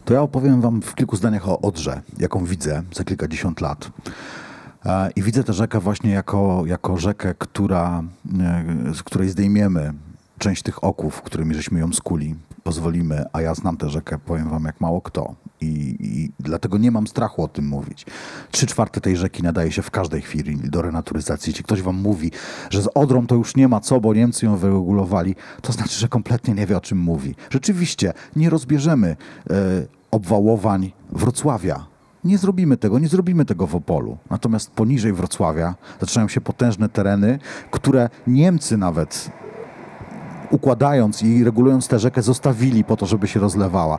To ja opowiem wam w kilku zdaniach o Odrze, jaką widzę za kilkadziesiąt lat. I widzę tę rzekę właśnie jako, jako rzekę, która, e, z której zdejmiemy część tych oków, którymi żeśmy ją skuli, pozwolimy, a ja znam tę rzekę, powiem wam, jak mało kto. I, I dlatego nie mam strachu o tym mówić. Trzy czwarte tej rzeki nadaje się w każdej chwili do renaturyzacji. Jeśli ktoś wam mówi, że z Odrą to już nie ma co, bo Niemcy ją wyregulowali, to znaczy, że kompletnie nie wie, o czym mówi. Rzeczywiście, nie rozbierzemy e, obwałowań Wrocławia. Nie zrobimy tego, nie zrobimy tego w Opolu. Natomiast poniżej Wrocławia zaczynają się potężne tereny, które Niemcy nawet układając i regulując tę rzekę zostawili po to, żeby się rozlewała.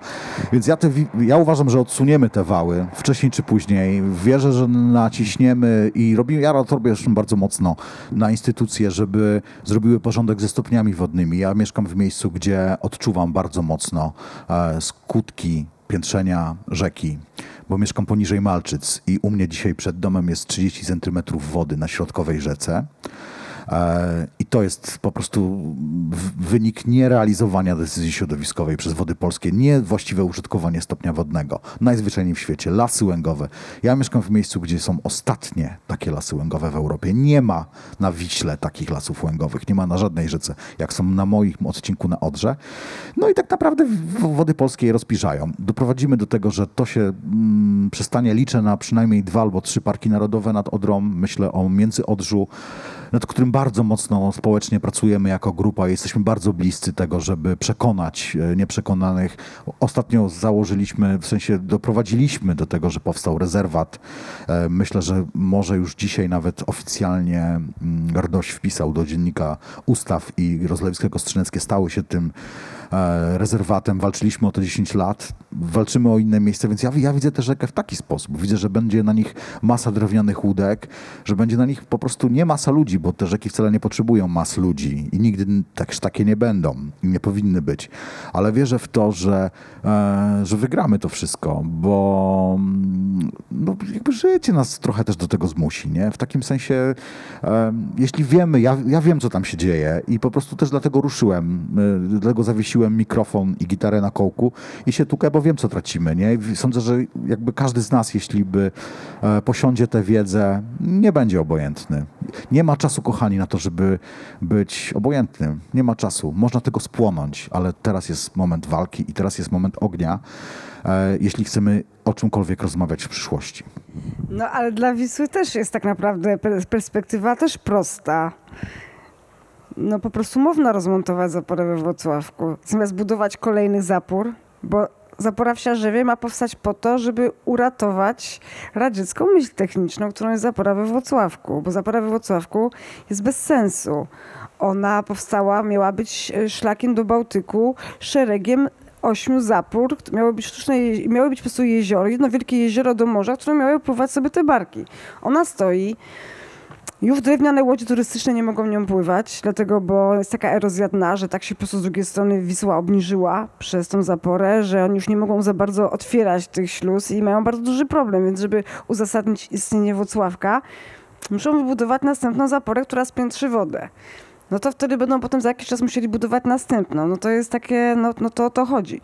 Więc ja, te, ja uważam, że odsuniemy te wały wcześniej czy później. Wierzę, że naciśniemy i robimy, ja to robię bardzo mocno na instytucje, żeby zrobiły porządek ze stopniami wodnymi. Ja mieszkam w miejscu, gdzie odczuwam bardzo mocno e, skutki piętrzenia rzeki, bo mieszkam poniżej Malczyc i u mnie dzisiaj przed domem jest 30 centymetrów wody na środkowej rzece. E, I to jest po prostu wynik nierealizowania decyzji środowiskowej przez Wody Polskie, niewłaściwe użytkowanie stopnia wodnego. Najzwyczajniej w świecie. Lasy łęgowe. Ja mieszkam w miejscu, gdzie są ostatnie takie lasy łęgowe w Europie. Nie ma na Wiśle takich lasów łęgowych. Nie ma na żadnej rzece, jak są na moim odcinku na Odrze. No i tak naprawdę Wody Polskie je rozpiżają. Doprowadzimy do tego, że to się mm, przestanie. Liczę na przynajmniej dwa albo trzy parki narodowe nad Odrą. Myślę o Międzyodrzu, nad którym bardzo mocno społecznie pracujemy jako grupa. Jesteśmy bardzo bliscy tego, żeby przekonać e, nieprzekonanych. Ostatnio założyliśmy, w sensie doprowadziliśmy do tego, że powstał rezerwat. E, Myślę, że może już dzisiaj nawet oficjalnie mm, RDOŚ wpisał do dziennika ustaw i rozlewiska kostrzyneckie stały się tym rezerwatem, walczyliśmy o to 10 lat, walczymy o inne miejsca, więc ja, ja widzę tę rzekę w taki sposób. Widzę, że będzie na nich masa drewnianych łódek, że będzie na nich po prostu nie masa ludzi, bo te rzeki wcale nie potrzebują mas ludzi i nigdy tak, takie nie będą i nie powinny być. Ale wierzę w to, że, e, że wygramy to wszystko, bo mm, no, jakby życie nas trochę też do tego zmusi, nie? W takim sensie, e, jeśli wiemy, ja, ja wiem, co tam się dzieje i po prostu też dlatego ruszyłem, e, dlatego zawiesiłem mikrofon i gitarę na kołku i się tukę, bo wiem, co tracimy, nie? Sądzę, że jakby każdy z nas, jeśli by e, posiądzie tę wiedzę, nie będzie obojętny. Nie ma czasu, kochani, na to, żeby być obojętnym. Nie ma czasu. Można tego spłonąć, ale teraz jest moment walki i teraz jest moment ognia, e, jeśli chcemy o czymkolwiek rozmawiać w przyszłości. No ale dla Wisły też jest tak naprawdę per- perspektywa też prosta. No po prostu można rozmontować zaporę we Wrocławku. Zamiast budować kolejny zapór, bo zapora w Siarzewie ma powstać po to, żeby uratować radziecką myśl techniczną, którą jest zapora we Wrocławku. Bo zapora we Wrocławku jest bez sensu. Ona powstała, miała być e, szlakiem do Bałtyku szeregiem ośmiu zapór, miały być sztuczne, miały być po prostu jezioro, jedno wielkie jezioro do morza, które miały pływać sobie te barki. Ona stoi, już drewniane łodzie turystyczne nie mogą nią pływać, dlatego, bo jest taka erozja dna, że tak się po prostu z drugiej strony Wisła obniżyła przez tą zaporę, że oni już nie mogą za bardzo otwierać tych śluz i mają bardzo duży problem, więc żeby uzasadnić istnienie Włocławka, muszą wybudować następną zaporę, która spiętrzy wodę. No to wtedy będą potem za jakiś czas musieli budować następną. No to jest takie, no, no to o to chodzi.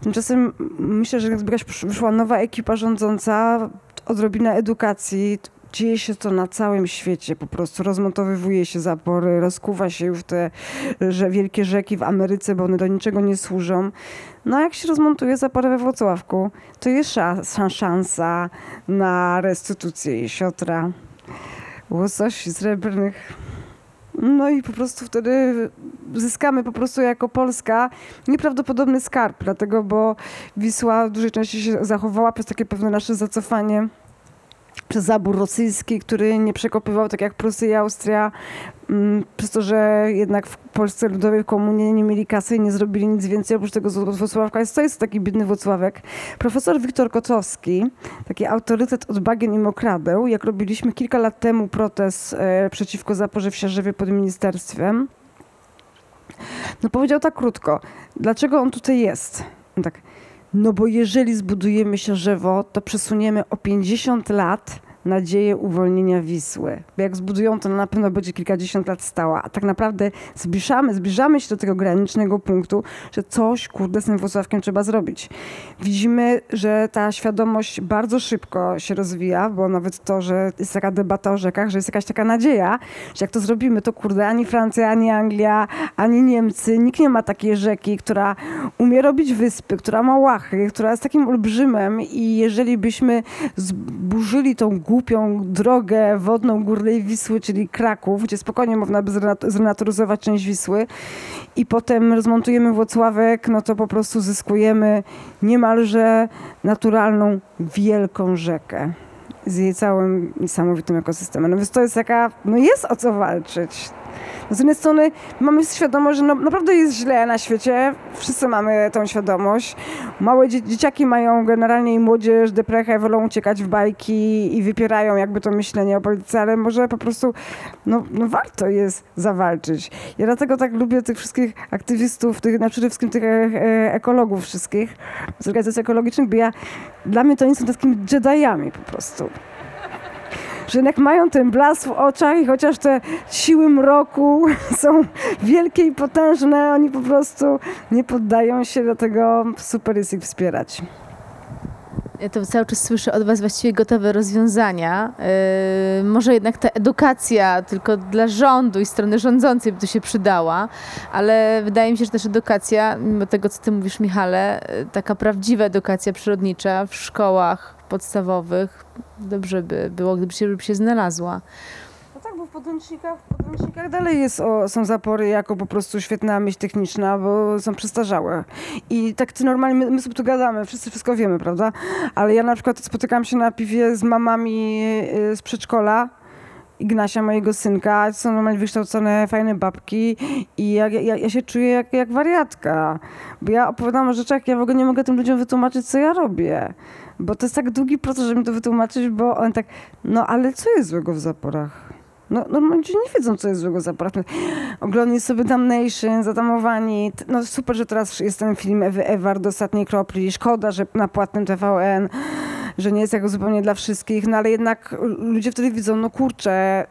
Tymczasem myślę, że przysz- wyszła nowa ekipa rządząca, odrobina edukacji, dzieje się to na całym świecie po prostu. Rozmontowywuje się zapory, rozkuwa się już te że wielkie rzeki w Ameryce, bo one do niczego nie służą. No a jak się rozmontuje zaporę we Włocławku, to jest sza- sza- szansa na restytucję jesiotra, łososi srebrnych. No i po prostu wtedy zyskamy po prostu jako Polska nieprawdopodobny skarb, dlatego, bo Wisła w dużej części się zachowała przez takie pewne nasze zacofanie przez zabór rosyjski, który nie przekopywał tak jak Prusy i Austria, mm, przez to, że jednak w Polsce Ludowej komunie nie mieli kasy i nie zrobili nic więcej oprócz tego Wrocławka. Jest to jest taki biedny Włocławek. Profesor Wiktor Kotowski, taki autorytet od bagien i mokradeł, jak robiliśmy kilka lat temu protest e, przeciwko zaporze w Siarzewie pod ministerstwem, no powiedział tak krótko, dlaczego on tutaj jest? No tak, no bo jeżeli zbudujemy Siarzewo, to przesuniemy o 50 lat nadzieję uwolnienia Wisły. Bo jak zbudują, to na pewno będzie kilkadziesiąt lat stała. A tak naprawdę zbliżamy, zbliżamy się do tego granicznego punktu, że coś, kurde, z tym Włocławkiem trzeba zrobić. Widzimy, że ta świadomość bardzo szybko się rozwija, bo nawet to, że jest taka debata o rzekach, że jest jakaś taka nadzieja, że jak to zrobimy, to kurde, ani Francja, ani Anglia, ani Niemcy, nikt nie ma takiej rzeki, która umie robić wyspy, która ma łachy, która jest takim olbrzymem i jeżeli byśmy zburzyli tą głupią drogę wodną Górnej Wisły, czyli Kraków, gdzie spokojnie można by zrenat- zrenaturyzować część Wisły i potem rozmontujemy Włocławek, no to po prostu zyskujemy niemalże naturalną, wielką rzekę z jej całym niesamowitym ekosystemem. No więc to jest taka, no jest o co walczyć. No z jednej strony mamy świadomość, że no, naprawdę jest źle na świecie. Wszyscy mamy tą świadomość. Małe dzie- dzieciaki mają generalnie i młodzież deprechę, wolą uciekać w bajki i wypierają jakby to myślenie o polityce, ale może po prostu no, no warto jest zawalczyć. Ja dlatego tak lubię tych wszystkich aktywistów, tych, no przede wszystkim tych e, e, ekologów wszystkich z organizacji ekologicznych, bo ja, dla mnie to oni są takimi Jediami po prostu że jednak mają ten blask w oczach i chociaż te siły mroku są wielkie i potężne, oni po prostu nie poddają się, dlatego super jest ich wspierać. Ja to cały czas słyszę od Was właściwie gotowe rozwiązania. Yy, może jednak ta edukacja tylko dla rządu i strony rządzącej by tu się przydała, ale wydaje mi się, że też edukacja, mimo tego, co Ty mówisz, Michale, yy, taka prawdziwa edukacja przyrodnicza w szkołach podstawowych, dobrze by było, gdyby się, żeby się znalazła. No tak, bo w podręcznikach, w podręcznikach dalej jest o, są zapory jako po prostu świetna myśl techniczna, bo są przestarzałe. I tak ty normalnie, my, my sobie tu gadamy, wszyscy wszystko wiemy, prawda? Ale ja na przykład spotykam się na piwie z mamami y, z przedszkola, Ignasia, mojego synka, są normalnie wykształcone, fajne babki i ja, ja, ja się czuję jak, jak wariatka, bo ja opowiadam o rzeczach, ja w ogóle nie mogę tym ludziom wytłumaczyć, co ja robię. Bo to jest tak długi proces, żeby mi to wytłumaczyć, bo on tak, no ale co jest złego w zaporach? No, normalnie ludzie nie wiedzą, co jest złego w zaporach. Oglądali sobie Damnation, Zatamowani. No super, że teraz jest ten film Ewy Eward do ostatniej kropli. Szkoda, że na płatnym TVN, że nie jest jako zupełnie dla wszystkich, no ale jednak ludzie wtedy widzą, no kurczę,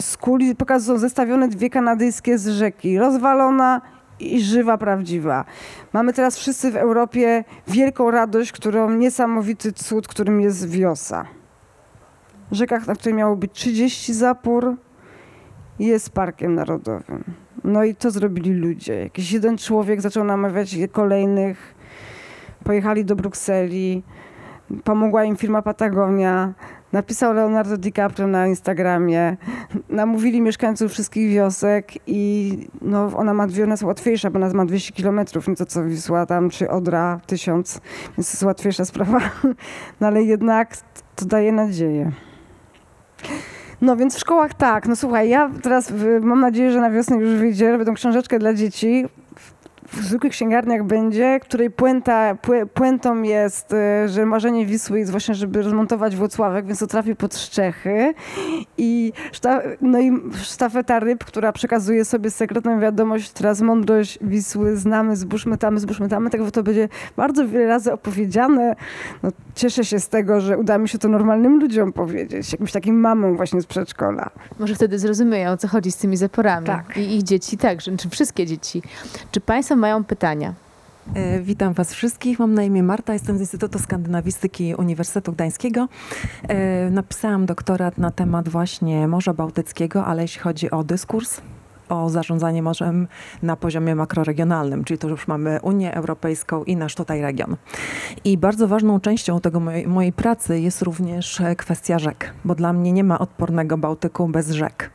z kuli pokazują zestawione dwie kanadyjskie z rzeki. Rozwalona i żywa, prawdziwa. Mamy teraz wszyscy w Europie wielką radość, którą niesamowity cud, którym jest Wiosa. Rzeka, na której miało być 30 zapór, jest parkiem narodowym. No i to zrobili ludzie. Jakiś jeden człowiek zaczął namawiać kolejnych. Pojechali do Brukseli. Pomogła im firma Patagonia. Napisał Leonardo DiCaprio na Instagramie. Namówili mieszkańców wszystkich wiosek i no, ona ma ona jest łatwiejsza, bo ona ma 200 kilometrów, nie to co Wisła tam, czy Odra 1000, więc to jest łatwiejsza sprawa. No ale jednak to daje nadzieję. No więc w szkołach tak. No słuchaj, ja teraz mam nadzieję, że na wiosnę już wyjdzie, będą książeczkę dla dzieci. W zwykłych księgarniach będzie, której puenta, pu- puentą jest, y, że marzenie Wisły jest właśnie, żeby rozmontować Włocławek, więc to trafi pod Szczechy. I, szta- no i sztafeta ryb, która przekazuje sobie sekretną wiadomość, teraz mądrość Wisły znamy, zbóżmy tamy, zbóżmy tamy. Tak to będzie bardzo wiele razy opowiedziane. No, cieszę się z tego, że uda mi się to normalnym ludziom powiedzieć, jakimś takim mamom właśnie z przedszkola. Może wtedy zrozumieją, o co chodzi z tymi zaporami. Tak. I ich dzieci także, czy wszystkie dzieci. Czy Państwo mają pytania? E, Witam Was wszystkich. Mam na imię Marta, jestem z Instytutu Skandynawistyki Uniwersytetu Gdańskiego. E, Napisałam doktorat na temat właśnie Morza Bałtyckiego, ale jeśli chodzi o dyskurs, o zarządzanie morzem na poziomie makroregionalnym, czyli to już mamy Unię Europejską i nasz tutaj region. I bardzo ważną częścią tego mojej, mojej pracy jest również e, kwestia rzek, bo dla mnie nie ma odpornego Bałtyku bez rzek.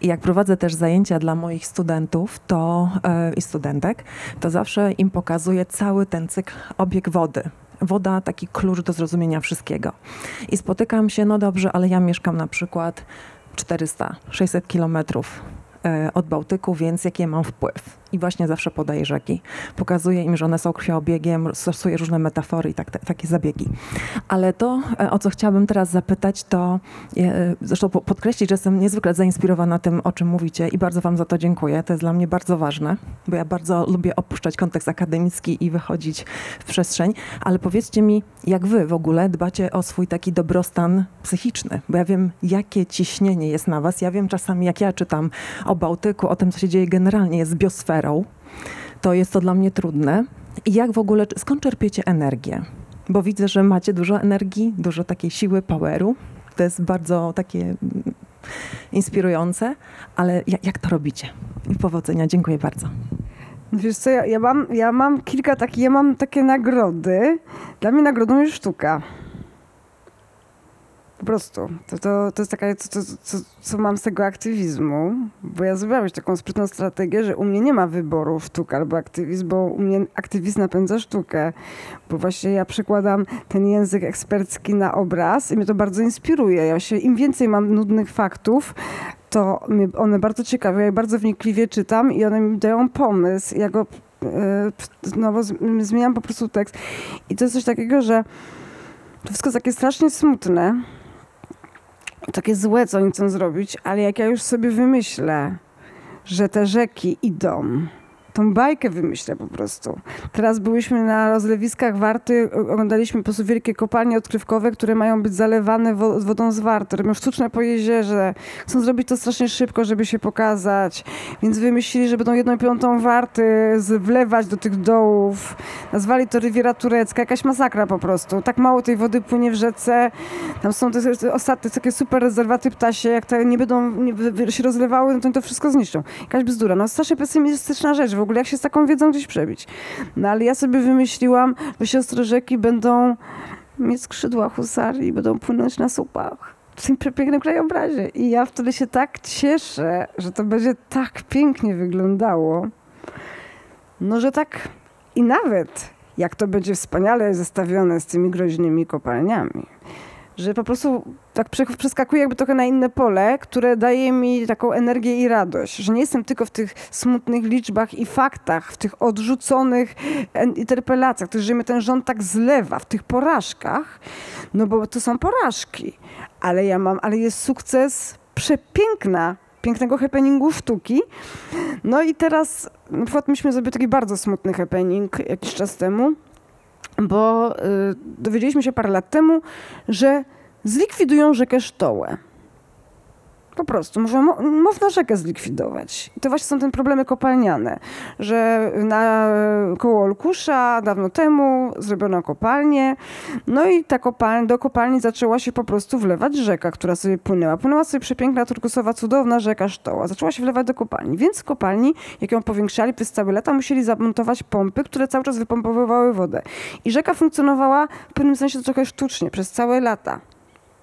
I jak prowadzę też zajęcia dla moich studentów to, e, i studentek, to zawsze im pokazuję cały ten cykl, obieg wody. Woda, taki klucz do zrozumienia wszystkiego. I spotykam się, no dobrze, ale ja mieszkam na przykład 400-600 kilometrów e, od Bałtyku, więc jaki ja mam wpływ? I właśnie zawsze podaję rzeki. Pokazuję im, że one są krwioobiegiem, stosuję różne metafory i tak, te, takie zabiegi. Ale to, e, o co chciałabym teraz zapytać, to e, zresztą po- podkreślić, że jestem niezwykle zainspirowana tym, o czym mówicie i bardzo Wam za to dziękuję. To jest dla mnie bardzo ważne, bo ja bardzo lubię opuszczać kontekst akademicki i wychodzić w przestrzeń. Ale powiedzcie mi, jak Wy w ogóle dbacie o swój taki dobrostan psychiczny? Bo ja wiem, jakie ciśnienie jest na Was. Ja wiem czasami, jak ja czytam o Bałtyku, o tym, co się dzieje generalnie z to jest to dla mnie trudne. I jak w ogóle, skąd czerpiecie energię? Bo widzę, że macie dużo energii, dużo takiej siły, poweru. To jest bardzo takie mm, inspirujące, ale jak, jak to robicie? I powodzenia, dziękuję bardzo. Wiesz co, ja, ja, mam, ja mam kilka takich, ja mam takie nagrody. Dla mnie nagrodą jest sztuka. Po prostu. To, to, to jest taka, co, co, co, mam z tego aktywizmu, bo ja zrobiłam już taką sprytną strategię, że u mnie nie ma wyboru sztuka albo aktywizm, bo u mnie aktywizm napędza sztukę. Bo właśnie ja przekładam ten język ekspercki na obraz i mnie to bardzo inspiruje. Ja się, Im więcej mam nudnych faktów, to mnie one bardzo ciekawe, ja bardzo wnikliwie czytam i one mi dają pomysł. Ja go e, znowu z- zmieniam po prostu tekst. I to jest coś takiego, że to wszystko jest takie strasznie smutne, takie złe, co oni chcą zrobić, ale jak ja już sobie wymyślę, że te rzeki idą, tą bajkę wymyślę po prostu. Teraz byliśmy na rozlewiskach Warty, oglądaliśmy po prostu wielkie kopalnie odkrywkowe, które mają być zalewane wo- wodą z Warty. Robią sztuczne po jeziorze. Chcą zrobić to strasznie szybko, żeby się pokazać. Więc wymyślili, że będą jedną piątą Warty wlewać do tych dołów. Nazwali to Riviera Turecka. Jakaś masakra po prostu. Tak mało tej wody płynie w rzece. Tam są te, te ostatnie takie super rezerwaty ptasie. Jak te nie będą nie, się rozlewały, no to to wszystko zniszczą. Jakaś bzdura. No strasznie pesymistyczna rzecz w ogóle. Jak się z taką wiedzą gdzieś przebić? No ale ja sobie wymyśliłam, że siostry rzeki będą mieć skrzydła husarii i będą płynąć na słupach. W tym przepięknym krajobrazie. I ja wtedy się tak cieszę, że to będzie tak pięknie wyglądało. No, że tak i nawet jak to będzie wspaniale zestawione z tymi groźnymi kopalniami, że po prostu tak prze- przeskakuję jakby trochę na inne pole, które daje mi taką energię i radość, że nie jestem tylko w tych smutnych liczbach i faktach, w tych odrzuconych interpelacjach, że mnie ten rząd tak zlewa, w tych porażkach, no bo to są porażki, ale ja mam, ale jest sukces przepiękna, pięknego happeningu sztuki. No i teraz na przykład myśmy zrobili taki bardzo smutny happening jakiś czas temu, bo y, dowiedzieliśmy się parę lat temu, że zlikwidują rzekę Sztołę. Po prostu, można, mo- można rzekę zlikwidować. I to właśnie są te problemy kopalniane, że na, koło Olkusza dawno temu zrobiono kopalnię, no i ta kopalnia, do kopalni zaczęła się po prostu wlewać rzeka, która sobie płynęła. Płynęła sobie przepiękna, turkusowa, cudowna rzeka Sztoła. Zaczęła się wlewać do kopalni, więc kopalni, jak ją powiększali przez całe lata, musieli zamontować pompy, które cały czas wypompowywały wodę. I rzeka funkcjonowała w pewnym sensie trochę sztucznie przez całe lata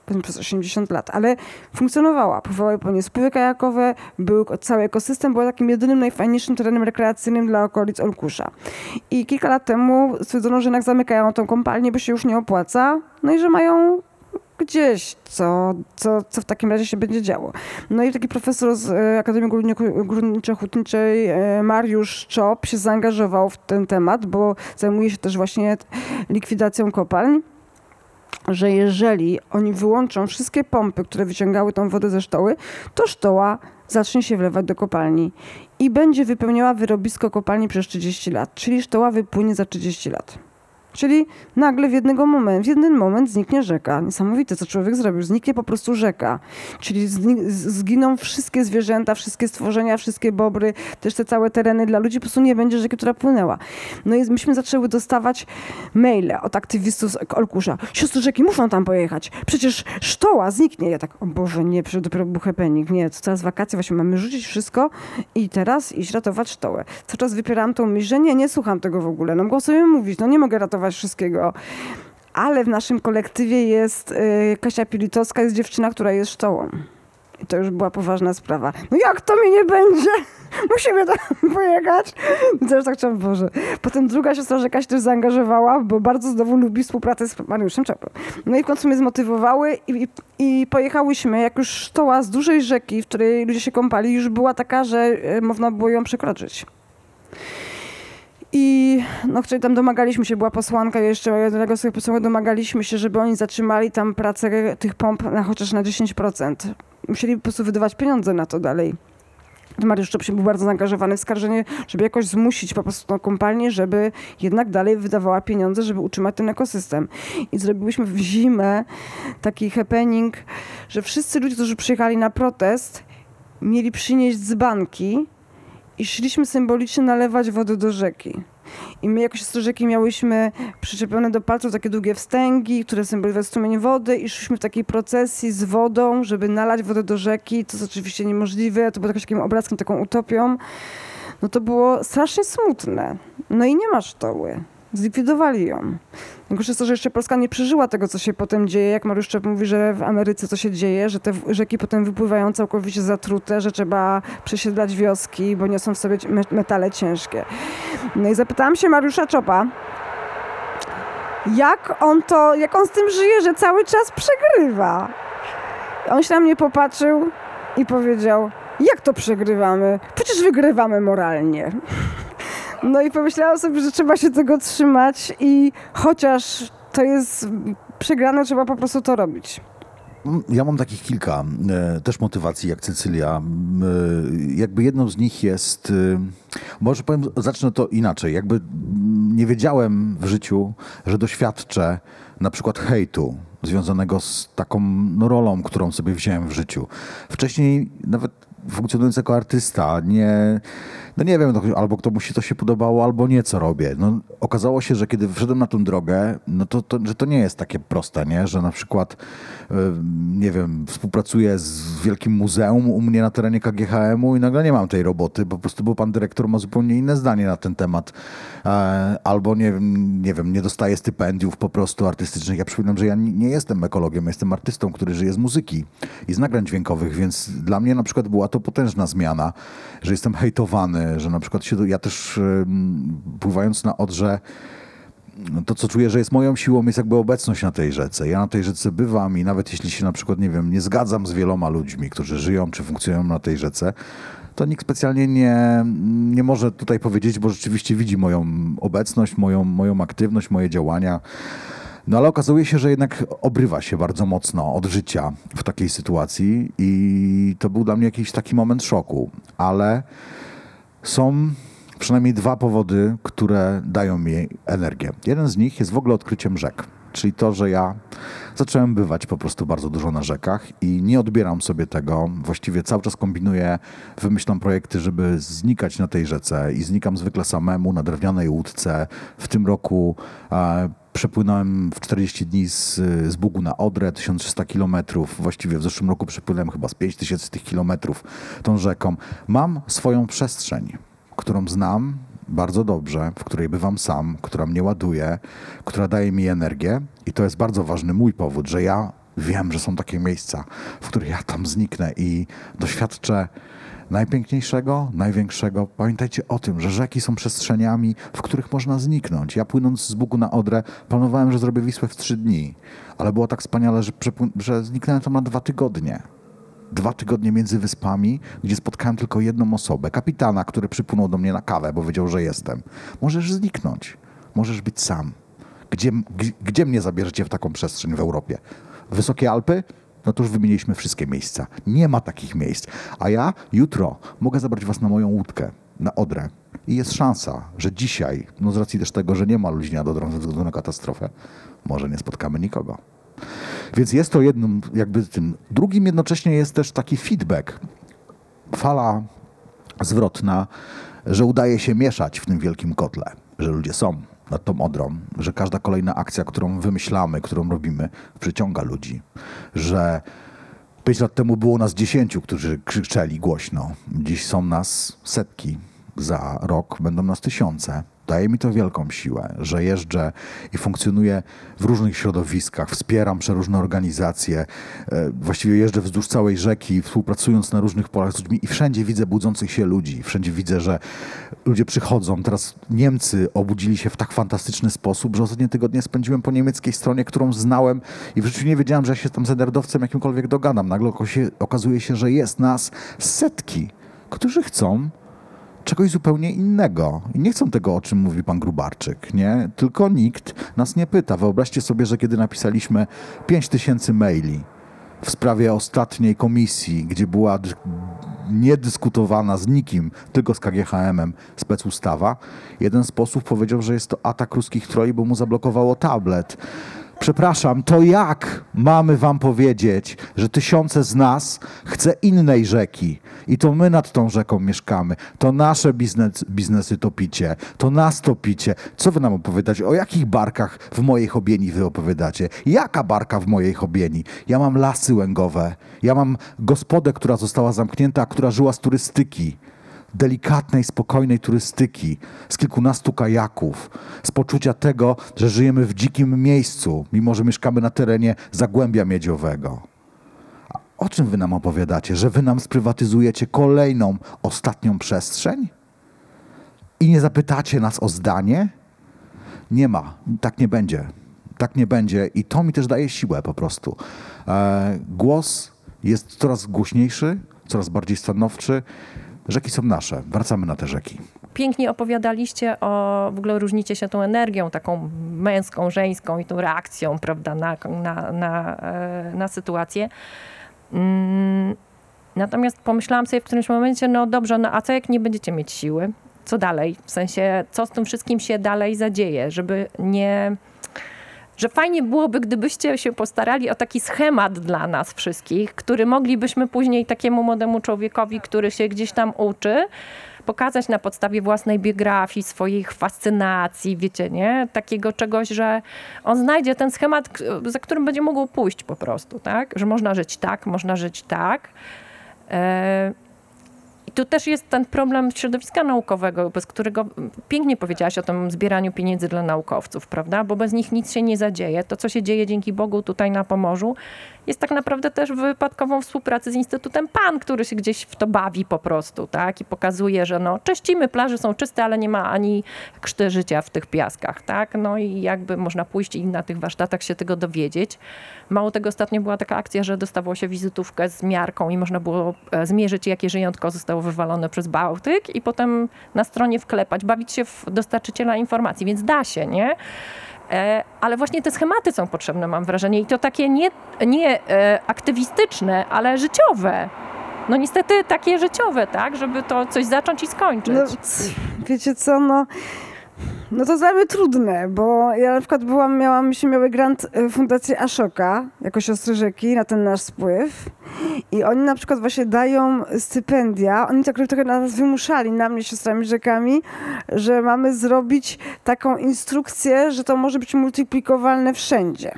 powiedzmy przez 80 lat, ale funkcjonowała. Pływały po niej spływy kajakowe, był cały ekosystem, była takim jedynym, najfajniejszym terenem rekreacyjnym dla okolic Olkusza. I kilka lat temu stwierdzono, że jednak zamykają tą kompalnię, bo się już nie opłaca, no i że mają gdzieś, co, co, co w takim razie się będzie działo. No i taki profesor z e, Akademii Górniczo- Górniczo-Hutniczej e, Mariusz Czop się zaangażował w ten temat, bo zajmuje się też właśnie likwidacją kopalń że jeżeli oni wyłączą wszystkie pompy, które wyciągały tą wodę ze sztoły, to sztoła zacznie się wlewać do kopalni i będzie wypełniała wyrobisko kopalni przez 30 lat, czyli sztoła wypłynie za 30 lat. Czyli nagle w, jednego moment, w jeden moment zniknie rzeka. Niesamowite, co człowiek zrobił. Zniknie po prostu rzeka. Czyli zginą wszystkie zwierzęta, wszystkie stworzenia, wszystkie bobry, też te całe tereny dla ludzi. Po prostu nie będzie rzeki, która płynęła. No i myśmy zaczęły dostawać maile od aktywistów z Olkusza. Siostry rzeki muszą tam pojechać. Przecież sztoła zniknie. Ja tak, o Boże, nie, przecież dopiero był happening. Nie, to teraz wakacje, właśnie mamy rzucić wszystko i teraz iść ratować sztołę. Cały czas wypieram tą myśl, że nie, nie słucham tego w ogóle. No mogę sobie mówić, no nie mogę ratować wszystkiego. Ale w naszym kolektywie jest y, Kasia Pilitowska, jest dziewczyna, która jest sztołą. I to już była poważna sprawa. No jak to mi nie będzie? Musimy tam pojechać. I też tak chciałam, Boże. Potem druga siostra rzeka się też zaangażowała, bo bardzo znowu lubi współpracę z Mariuszem Czapem. No i w końcu mnie zmotywowały i, i, i pojechałyśmy. Jak już sztoła z dużej rzeki, w której ludzie się kąpali, już była taka, że e, można było ją przekroczyć. I no, czyli tam domagaliśmy się, była posłanka jeszcze jednego z tych posłów, domagaliśmy się, żeby oni zatrzymali tam pracę tych pomp na chociaż na 10%. Musieli po prostu wydawać pieniądze na to dalej. Mariusz Czop się był bardzo zaangażowany w skarżenie, żeby jakoś zmusić po prostu tą kompanię, żeby jednak dalej wydawała pieniądze, żeby utrzymać ten ekosystem. I zrobiłyśmy w zimę taki happening, że wszyscy ludzie, którzy przyjechali na protest, mieli przynieść dzbanki i szliśmy symbolicznie nalewać wodę do rzeki. I my jako siostry rzeki miałyśmy przyczepione do palców takie długie wstęgi, które symbolizowały strumień wody i szliśmy w takiej procesji z wodą, żeby nalać wodę do rzeki. To jest oczywiście niemożliwe, to było jakimś takim obrazkiem, taką utopią. No to było strasznie smutne. No i nie ma sztoły. Zlikwidowali ją. Najgorsze jest to, że jeszcze Polska nie przeżyła tego, co się potem dzieje. Jak Mariusz Czep mówi, że w Ameryce co się dzieje, że te rzeki potem wypływają całkowicie zatrute, że trzeba przesiedlać wioski, bo niosą w sobie me- metale ciężkie. No i zapytałam się Mariusza Czopa, jak on to, jak on z tym żyje, że cały czas przegrywa. On się na mnie popatrzył i powiedział, jak to przegrywamy? Przecież wygrywamy moralnie. No i pomyślałam sobie, że trzeba się tego trzymać i chociaż to jest przegrane, trzeba po prostu to robić. Mm, Ja mam takich kilka e, też motywacji jak Cecylia. M, e, Jakby jedną z nich jest, e, może powiem, zacznę to inaczej. Jakby mm, nie wiedziałem w życiu, że doświadczę na przykład hejtu związanego z taką no, rolą, którą sobie wziąłem w życiu. Wcześniej nawet funkcjonując jako artysta, nie, no nie wiem, no, albo to musi to się podobało, albo nie, co robię. No, okazało się, że kiedy wszedłem na tę drogę, no to, to, że to nie jest takie proste, nie? że na przykład, e, nie wiem, współpracuję z Wielkim Muzeum u mnie na terenie KGHM-u i nagle nie mam tej roboty, po prostu bo pan dyrektor ma zupełnie inne zdanie na ten temat. E, Albo nie, nie wiem, nie dostaję stypendiów po prostu artystycznych. Ja przypominam, że ja nie jestem ekologiem, jestem artystą, który żyje z muzyki i z nagrań dźwiękowych, więc dla mnie na przykład była to potężna zmiana, że jestem hejtowany, że na przykład się, ja też pływając na Odrze to, co czuję, że jest moją siłą, jest jakby obecność na tej rzece. Ja na tej rzece bywam i nawet jeśli się na przykład, nie wiem, nie zgadzam z wieloma ludźmi, którzy żyją czy funkcjonują na tej rzece, to nikt specjalnie nie, nie może tutaj powiedzieć, bo rzeczywiście widzi moją obecność, moją, moją aktywność, moje działania. No ale okazuje się, że jednak obrywa się bardzo mocno od życia w takiej sytuacji i to był dla mnie jakiś taki moment szoku, ale są przynajmniej dwa powody, które dają mi energię. Jeden z nich jest w ogóle odkryciem rzek, czyli to, że ja zacząłem bywać po prostu bardzo dużo na rzekach i nie odbieram sobie tego. Właściwie cały czas kombinuję, wymyślam projekty, żeby znikać na tej rzece i znikam zwykle samemu na drewnianej łódce. W tym roku e, przepłynąłem w 40 dni z, z Bugu na Odrę, 1300 kilometrów. Właściwie w zeszłym roku przepłynąłem chyba z 5000 tych kilometrów tą rzeką. Mam swoją przestrzeń, którą znam bardzo dobrze, w której bywam sam, która mnie ładuje, która daje mi energię i to jest bardzo ważny mój powód, że ja wiem, że są takie miejsca, w których ja tam zniknę i doświadczę najpiękniejszego, największego. Pamiętajcie o tym, że rzeki są przestrzeniami, w których można zniknąć. Ja płynąc z Bugu na Odrę, planowałem, że zrobię Wisłę w trzy dni, ale było tak wspaniale, że, że zniknąłem tam na dwa tygodnie dwa tygodnie między wyspami, gdzie spotkałem tylko jedną osobę, kapitana, który przypłynął do mnie na kawę, bo wiedział, że jestem. Możesz zniknąć, możesz być sam. Gdzie, gdzie mnie zabierzecie w taką przestrzeń w Europie? Wysokie Alpy? No to już wymieniliśmy wszystkie miejsca. Nie ma takich miejsc. A ja jutro mogę zabrać was na moją łódkę, na Odrę. I jest szansa, że dzisiaj, no z racji też tego, że nie ma ludzi nad Odrą ze względu na katastrofę, może nie spotkamy nikogo. Więc jest to jednym jakby tym. Drugim jednocześnie jest też taki feedback, fala zwrotna, że udaje się mieszać w tym wielkim kotle, że ludzie są nad tą odrą, że każda kolejna akcja, którą wymyślamy, którą robimy, przyciąga ludzi, że pięć lat temu było nas dziesięciu, którzy krzyczeli głośno. Dziś są nas setki, za rok będą nas tysiące. Daje mi to wielką siłę, że jeżdżę i funkcjonuję w różnych środowiskach, wspieram przeróżne organizacje, e, właściwie jeżdżę wzdłuż całej rzeki, współpracując na różnych polach z ludźmi i wszędzie widzę budzących się ludzi, wszędzie widzę, że ludzie przychodzą. Teraz Niemcy obudzili się w tak fantastyczny sposób, że ostatnie tygodnie spędziłem po niemieckiej stronie, którą znałem i w życiu nie wiedziałem, że ja się tam z nerdowcem jakimkolwiek dogadam. Nagle okazuje się, że jest nas setki, którzy chcą czegoś zupełnie innego. I nie chcą tego, o czym mówi pan Grubarczyk, nie? Tylko nikt nas nie pyta. Wyobraźcie sobie, że kiedy napisaliśmy 5 tysięcy maili w sprawie ostatniej komisji, gdzie była dy- niedyskutowana z nikim, tylko z KGHM-em specustawa, jeden z posłów powiedział, że jest to atak ruskich troli, bo mu zablokowało tablet. Przepraszam, to jak mamy wam powiedzieć, że tysiące z nas chce innej rzeki i to my nad tą rzeką mieszkamy, to nasze biznes, biznesy topicie, to nas topicie. Co wy nam opowiadać? O jakich barkach w mojej chobieni wy opowiadacie? Jaka barka w mojej chobieni? Ja mam lasy łęgowe, ja mam gospodę, która została zamknięta, a która żyła z turystyki delikatnej, spokojnej turystyki, z kilkunastu kajaków, z poczucia tego, że żyjemy w dzikim miejscu, mimo że mieszkamy na terenie Zagłębia Miedziowego. A o czym wy nam opowiadacie? Że wy nam sprywatyzujecie kolejną, ostatnią przestrzeń? I nie zapytacie nas o zdanie? Nie ma. Tak nie będzie. Tak nie będzie i to mi też daje siłę po prostu. E, głos jest coraz głośniejszy, coraz bardziej stanowczy. Rzeki są nasze. Wracamy na te rzeki. Pięknie opowiadaliście o, w ogóle różnicie się tą energią taką męską, żeńską i tą reakcją, prawda, na, na, na, e, na sytuację. Mm, Natomiast pomyślałam sobie w którymś momencie, no dobrze, no a co jak nie będziecie mieć siły? Co dalej? W sensie, co z tym wszystkim się dalej zadzieje, żeby nie... Że fajnie byłoby, gdybyście się postarali o taki schemat dla nas wszystkich, który moglibyśmy później takiemu młodemu człowiekowi, który się gdzieś tam uczy, pokazać na podstawie własnej biografii, swoich fascynacji, wiecie, nie? Takiego czegoś, że on znajdzie ten schemat, za którym będzie mógł pójść po prostu, tak? Że można żyć tak, można żyć tak. E, tu też jest ten problem środowiska naukowego, bez którego pięknie powiedziałaś o tym zbieraniu pieniędzy dla naukowców, prawda? Bo bez nich nic się nie zadzieje. To, co się dzieje dzięki Bogu tutaj na Pomorzu, jest tak naprawdę też wypadkową współpracy z Instytutem PAN, który się gdzieś w to bawi po prostu, tak? I pokazuje, że no, czyścimy, plaże są czyste, ale nie ma ani krzty życia w tych piaskach, tak? No i jakby można pójść i na tych warsztatach się tego dowiedzieć. Mało tego, ostatnio była taka akcja, że dostawało się wizytówkę z miarką i można było e, zmierzyć, jakie żyjątko zostało wywalone przez Bałtyk i potem na stronie wklepać, bawić się w dostarczyciela informacji, więc da się, nie? E, Ale właśnie te schematy są potrzebne, mam wrażenie, i to takie nie, nie e, aktywistyczne, ale życiowe. No niestety takie życiowe, tak? Żeby to coś zacząć i skończyć. No, wiecie co, no... No to dla mnie trudne, bo ja na przykład byłam, miałam, myśmy miały grant y, Fundacji Ashoka, jako siostry rzeki, na ten nasz spływ. I oni na przykład właśnie dają stypendia. Oni tak trochę nas wymuszali, na mnie, siostrami rzekami, że mamy zrobić taką instrukcję, że to może być multiplikowalne wszędzie.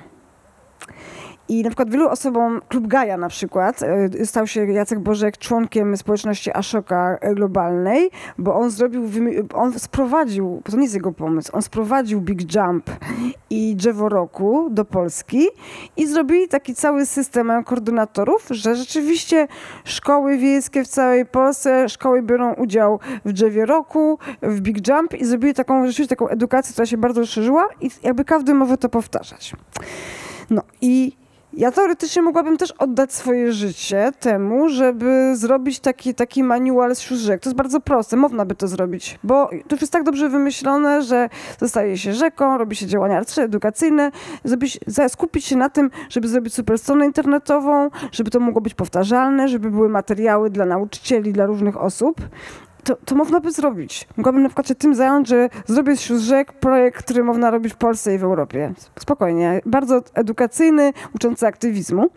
I na przykład wielu osobom, Klub Gaja na przykład, y, stał się Jacek Bożek członkiem społeczności Ashoka globalnej, bo on zrobił, on sprowadził, to nie jest jego pomysł, on sprowadził Big Jump i Drzewo Roku do Polski i zrobili taki cały system koordynatorów, że rzeczywiście szkoły wiejskie w całej Polsce, szkoły biorą udział w Drzewie Roku, w Big Jump i zrobili taką rzeczywiście taką edukację, która się bardzo rozszerzyła i jakby każdy może to powtarzać. No i ja teoretycznie mogłabym też oddać swoje życie temu, żeby zrobić taki, taki manual z rzek. To jest bardzo proste, można by to zrobić, bo to już jest tak dobrze wymyślone, że zostaje się rzeką, robi się działania edukacyjne, zrobić, skupić się na tym, żeby zrobić super stronę internetową, żeby to mogło być powtarzalne, żeby były materiały dla nauczycieli, dla różnych osób. To, to można by zrobić. Mogłabym na przykład się tym zająć, że zrobię z rzek projekt, który można robić w Polsce i w Europie. Spokojnie. Bardzo edukacyjny, uczący aktywizmu.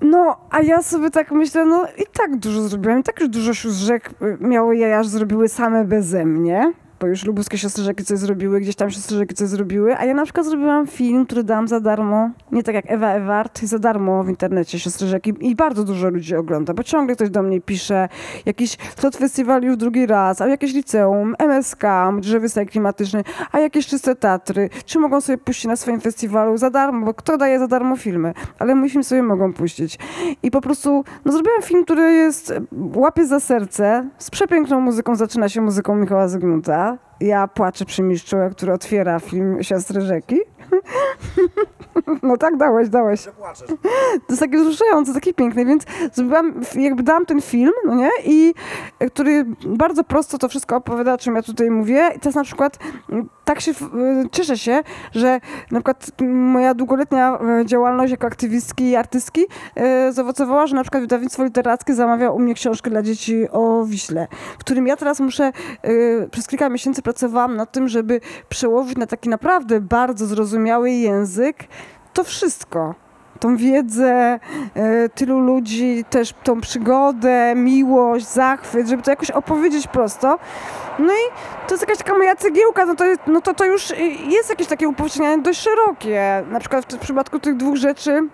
No, a ja sobie tak myślę, no i tak dużo zrobiłam, i tak już dużo sióstr rzek y, miało jaja, że zrobiły same beze mnie, bo już lubuskie siostry rzeki coś zrobiły, gdzieś tam siostry rzeki coś zrobiły, a ja na przykład zrobiłam film, który dałam za darmo, nie tak jak Ewa Ewart, za darmo w internecie siostry rzeki i bardzo dużo ludzi ogląda, bo ciągle ktoś do mnie pisze, jakiś flot festiwal już drugi raz, a jakieś liceum, MSK, drzewy staj klimatyczny, a jakieś czyste Tatry, czy mogą sobie puścić na swoim festiwalu za darmo, bo kto daje za darmo filmy, ale mój film sobie mogą puścić. I po prostu, no zrobiłam film, który jest, łapie za serce, z przepiękną muzyką, zaczyna się muzyką Michała Zygmunta. да, Ja płaczę przy mistrzu, który otwiera film Siostry Rzeki. No tak, dałeś, dałeś. To jest takie wzruszające, takie piękne, więc zrobiłam, jakby dałam ten film, no nie, i e, który bardzo prosto to wszystko opowiada, o czym ja tutaj mówię. I teraz na przykład tak się, y, cieszę się, że na przykład moja długoletnia e, działalność jako aktywistki i artystki e, zaowocowała, że na przykład wydawnictwo literackie zamawia u mnie książkę dla dzieci o Wiśle, w którym ja teraz muszę, e, przez kilka miesięcy pracowałam nad tym, żeby przełożyć na taki naprawdę bardzo zrozumiały język to wszystko. Tą wiedzę e, tylu ludzi, też tą przygodę, miłość, zachwyt, żeby to jakoś opowiedzieć prosto. No i to jest jakaś taka moja cegiełka, no to, no to, to już jest jakieś takie upowszechnianie dość szerokie. Na przykład w, w przypadku tych dwóch rzeczy,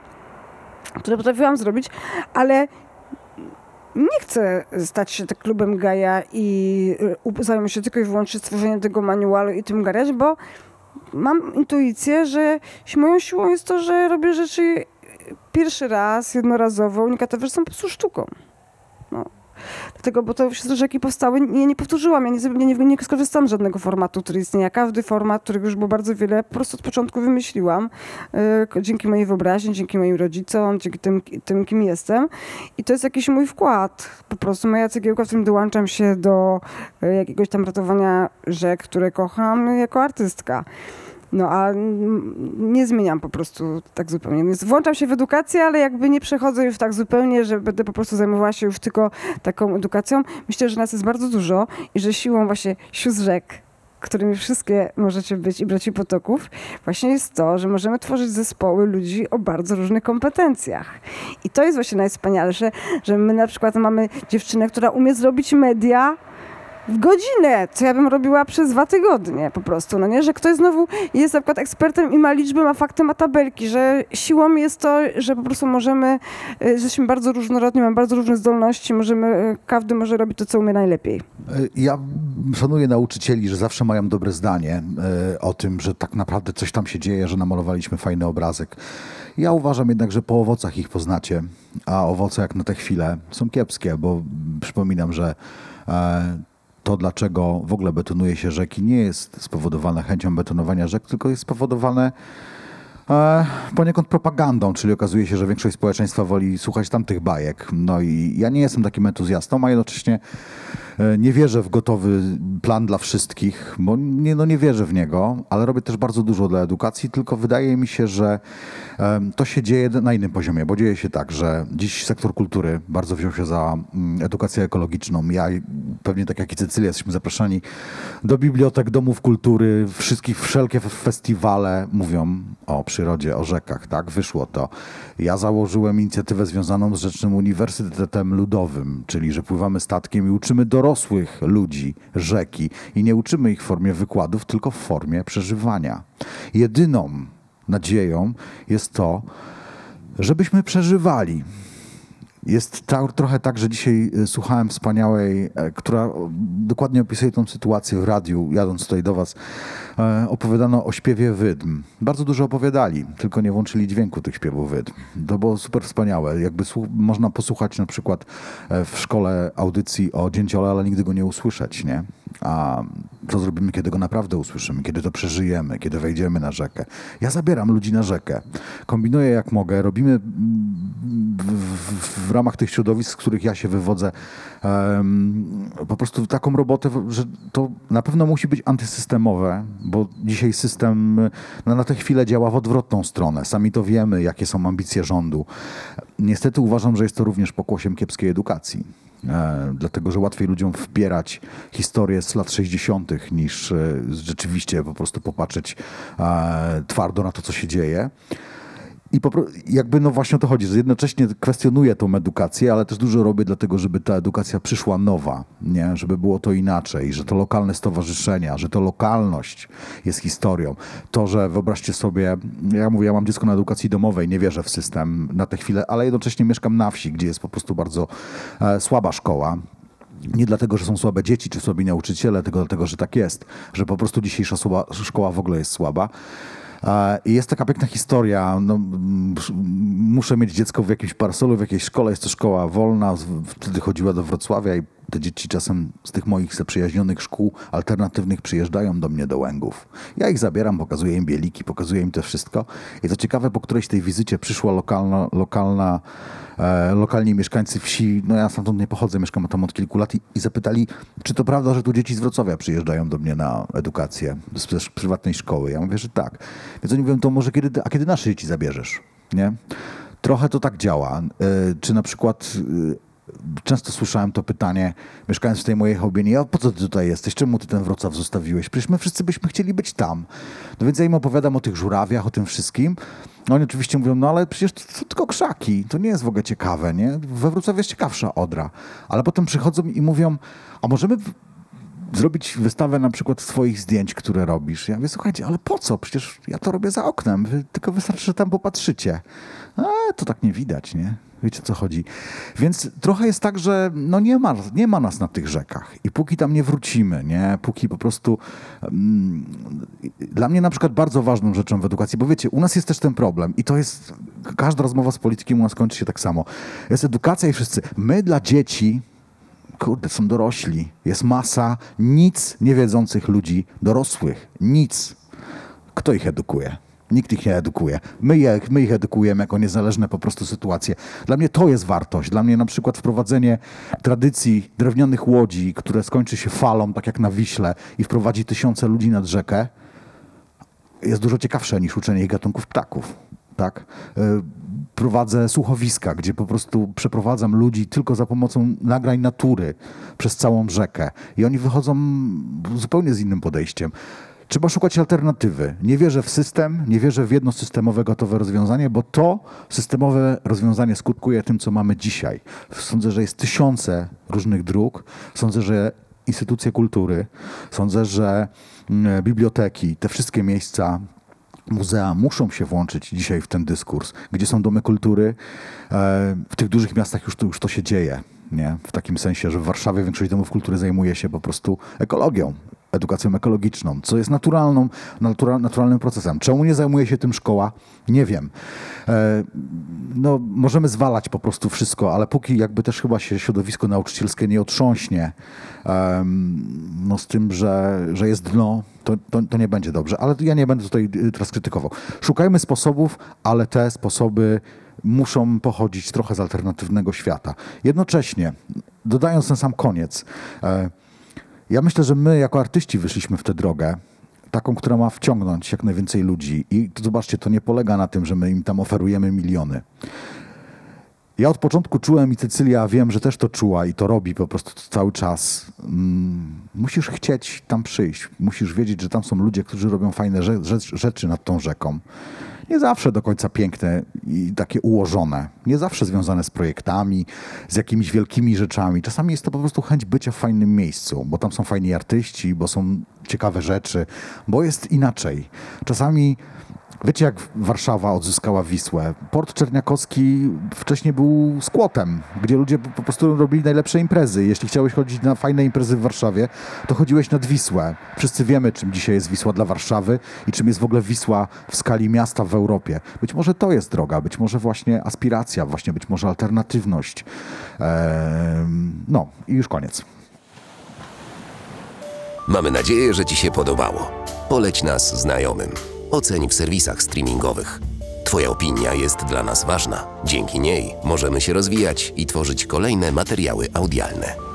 które potrafiłam zrobić, ale nie chcę stać się tak klubem Gaja i up- zająć się tylko i wyłącznie stworzeniem tego manualu i tym garać, bo mam intuicję, że moją siłą jest to, że robię rzeczy pierwszy raz, jednorazowo, unikatowe, że są po prostu sztuką. No. Dlatego, bo to wszystkie rzeki powstały, nie, nie powtórzyłam, ja nie, nie, nie, skorzystam z żadnego formatu, który istnieje. Każdy format, którego już było bardzo wiele, po prostu od początku wymyśliłam. y, dzięki mojej wyobraźni, dzięki moim rodzicom, dzięki tym, tym, kim jestem. I to jest jakiś mój wkład. Po prostu moja cegiełka, w którym dołączam się do y, jakiegoś tam ratowania rzek, które kocham y, jako artystka. No a nie zmieniam po prostu tak zupełnie. Więc włączam się w edukację, ale jakby nie przechodzę już tak zupełnie, że będę po prostu zajmowała się już tylko taką edukacją. Myślę, że nas jest bardzo dużo i że siłą właśnie sióstr rzek, którymi wszystkie możecie być i braci potoków, właśnie jest to, że możemy tworzyć zespoły ludzi o bardzo różnych kompetencjach. I to jest właśnie najwspanialsze, że my na przykład mamy dziewczynę, która umie zrobić media, w godzinę, co ja bym robiła przez dwa tygodnie po prostu, no nie? Że ktoś znowu jest na przykład ekspertem i ma liczby, ma fakty, ma tabelki, że siłą jest to, że po prostu możemy, y, jesteśmy bardzo różnorodni, mamy bardzo różne zdolności, możemy, y, każdy może robić to, co umie najlepiej. E, Ja szanuję nauczycieli, że zawsze mają dobre zdanie o tym, że tak naprawdę coś tam się dzieje, że namalowaliśmy fajny obrazek. Ja uważam jednak, że po owocach ich poznacie, a owoce jak na tę chwilę są kiepskie, bo przypominam, że e, to, dlaczego w ogóle betonuje się rzeki, nie jest spowodowane chęcią betonowania rzek, tylko jest spowodowane e, poniekąd propagandą, czyli okazuje się, że większość społeczeństwa woli słuchać tamtych bajek. No i ja nie jestem takim entuzjastą, a jednocześnie nie wierzę w gotowy plan dla wszystkich, bo nie, no nie wierzę w niego, ale robię też bardzo dużo dla edukacji, tylko wydaje mi się, że to się dzieje na innym poziomie, bo dzieje się tak, że dziś sektor kultury bardzo wziął się za mm, edukację ekologiczną. Ja pewnie tak jak i Cecylia jesteśmy zapraszani do bibliotek, domów kultury, wszystkich, wszelkie festiwale mówią o przyrodzie, o rzekach, tak? Wyszło to. Ja założyłem inicjatywę związaną z Rzecznym Uniwersytetem Ludowym, czyli że pływamy statkiem i uczymy dorosłych ludzi rzeki i nie uczymy ich w formie wykładów, tylko w formie przeżywania. Jedyną nadzieją jest to, żebyśmy przeżywali. Jest ta, trochę tak, że dzisiaj y, słuchałem wspaniałej, e, która o, dokładnie opisuje tą sytuację w radiu, jadąc tutaj do Was. E, opowiadano o śpiewie wydm. Bardzo dużo opowiadali, tylko nie włączyli dźwięku tych śpiewów wydm. To było super wspaniałe. Jakby można posłuchać na przykład e, w szkole audycji o dzięciole, ale nigdy go nie usłyszeć, nie? A co zrobimy, kiedy go naprawdę usłyszymy, kiedy to przeżyjemy, kiedy wejdziemy na rzekę? Ja zabieram ludzi na rzekę. Kombinuję jak mogę. Robimy w, ramach tych środowisk, z których ja się wywodzę, po prostu taką robotę, że to na pewno musi być antysystemowe, bo dzisiaj system no, na tę chwilę działa w odwrotną stronę. Sami to wiemy, jakie są ambicje rządu. Niestety uważam, że jest to również pokłosiem kiepskiej edukacji. E, dlatego, że łatwiej ludziom wpierać historię z lat 60. niż e, rzeczywiście po prostu popatrzeć e, twardo na to, co się dzieje. I jakby no właśnie o to chodzi, że jednocześnie kwestionuję tą edukację, ale też dużo robię dlatego, żeby ta edukacja przyszła nowa, nie? żeby było to inaczej, że to lokalne stowarzyszenia, że to lokalność jest historią. To, że wyobraźcie sobie, ja mówię, ja mam dziecko na edukacji domowej, nie wierzę w system na tę chwilę, ale jednocześnie mieszkam na wsi, gdzie jest po prostu bardzo e, słaba szkoła. Nie dlatego, że są słabe dzieci czy słabi nauczyciele, tylko dlatego, że tak jest, że po prostu dzisiejsza słaba, szkoła w ogóle jest słaba. Jest taka piękna historia. No, mm, muszę mieć dziecko w jakimś parasolu, w jakiejś szkole. Jest to szkoła wolna. Wtedy chodziła do Wrocławia i te dzieci czasem z tych moich zaprzyjaźnionych szkół alternatywnych przyjeżdżają do mnie do Łęgów. Ja ich zabieram, pokazuję im bieliki, pokazuję im to wszystko. I to ciekawe, po którejś tej wizycie przyszła lokalna, lokalna lokalni mieszkańcy wsi, no ja stamtąd nie pochodzę, mieszkam tam od kilku lat i, i zapytali, czy to prawda, że tu dzieci z Wrocławia przyjeżdżają do mnie na edukację z, z prywatnej szkoły. Ja mówię, że tak. Więc oni mówią, to może kiedy, a kiedy nasze dzieci zabierzesz? Nie? Trochę to tak działa. E, czy na przykład e, Często słyszałem to pytanie, mieszkając w tej mojej chałubinie, a po co ty tutaj jesteś? Czemu ty ten Wrocław zostawiłeś? Przecież my wszyscy byśmy chcieli być tam. No więc ja im opowiadam o tych żurawiach, o tym wszystkim. No oni oczywiście mówią, no ale przecież to, to tylko krzaki, to nie jest w ogóle ciekawe, nie? We Wrocławiu jest ciekawsza Odra. Ale potem przychodzą i mówią, a możemy zrobić wystawę na przykład swoich zdjęć, które robisz. Ja mówię, słuchajcie, ale po co? Przecież ja to robię za oknem, wy tylko wystarczy, że tam popatrzycie. A, to tak nie widać, nie? Wiecie, co chodzi. Więc trochę jest tak, że no nie, ma, nie ma nas na tych rzekach. I póki tam nie wrócimy, nie? Póki po prostu... Mm, dla mnie na przykład bardzo ważną rzeczą w edukacji, bo wiecie, u nas jest też ten problem i to jest... Każda rozmowa z politykiem u nas kończy się tak samo. Jest edukacja i wszyscy... My dla dzieci kurde, są dorośli. Jest masa nic niewiedzących ludzi, dorosłych. Nic. Kto ich edukuje? Nikt ich nie edukuje. My, je, my ich edukujemy jako niezależne po prostu sytuacje. Dla mnie to jest wartość. Dla mnie na przykład wprowadzenie tradycji drewnianych łodzi, które skończy się falą, tak jak na Wiśle i wprowadzi tysiące ludzi nad rzekę, jest dużo ciekawsze niż uczenie ich gatunków ptaków. Tak? Y, Prowadzę słuchowiska, gdzie po prostu przeprowadzam ludzi tylko za pomocą nagrań natury przez całą rzekę. I oni wychodzą zupełnie z innym podejściem. Trzeba szukać alternatywy. Nie wierzę w system, nie wierzę w jedno systemowe gotowe rozwiązanie, bo to systemowe rozwiązanie skutkuje tym, co mamy dzisiaj. Sądzę, że jest tysiące różnych dróg. Sądzę, że instytucje kultury, sądzę, że mm, biblioteki, te wszystkie miejsca, muzea muszą się włączyć dzisiaj w ten dyskurs. Gdzie są domy kultury? E, W tych dużych miastach już to, już to się dzieje. Nie? W takim sensie, że w Warszawie większość domów kultury zajmuje się po prostu ekologią, edukacją ekologiczną, co jest naturalną, natura, naturalnym procesem. Czemu nie zajmuje się tym szkoła? Nie wiem. E, no, możemy zwalać po prostu wszystko, ale póki jakby też chyba się środowisko nauczycielskie nie otrząśnie no, z tym, że, że jest dno, to, to, to nie będzie dobrze. Ale ja nie będę tutaj y, teraz krytykował. Szukajmy sposobów, ale te sposoby muszą pochodzić trochę z alternatywnego świata. Jednocześnie, dodając ten sam koniec, e, ja myślę, że my jako artyści wyszliśmy w tę drogę, taką, która ma wciągnąć jak najwięcej ludzi. I to zobaczcie, to nie polega na tym, że my im tam oferujemy miliony. Ja od początku czułem i Cecylia wiem, że też to czuła i to robi po prostu cały czas. Mm, musisz chcieć tam przyjść. Musisz wiedzieć, że tam są ludzie, którzy robią fajne rze- rze- rzeczy nad tą rzeką. Nie zawsze do końca piękne i takie ułożone. Nie zawsze związane z projektami, z jakimiś wielkimi rzeczami. Czasami jest to po prostu chęć bycia w fajnym miejscu, bo tam są fajni artyści, bo są ciekawe rzeczy, bo jest inaczej. Czasami Wiecie, jak Warszawa odzyskała Wisłę? Port Czerniakowski wcześniej był skłotem, gdzie ludzie po prostu robili najlepsze imprezy. Jeśli chciałeś chodzić na fajne imprezy w Warszawie, to chodziłeś nad Wisłę. Wszyscy wiemy, czym dzisiaj jest Wisła dla Warszawy i czym jest w ogóle Wisła w skali miasta w Europie. Być może to jest droga, być może właśnie aspiracja, właśnie być może alternatywność. Ehm, no i już koniec. Mamy nadzieję, że Ci się podobało. Poleć nas znajomym. Oceń w serwisach streamingowych. Twoja opinia jest dla nas ważna. Dzięki niej możemy się rozwijać i tworzyć kolejne materiały audialne.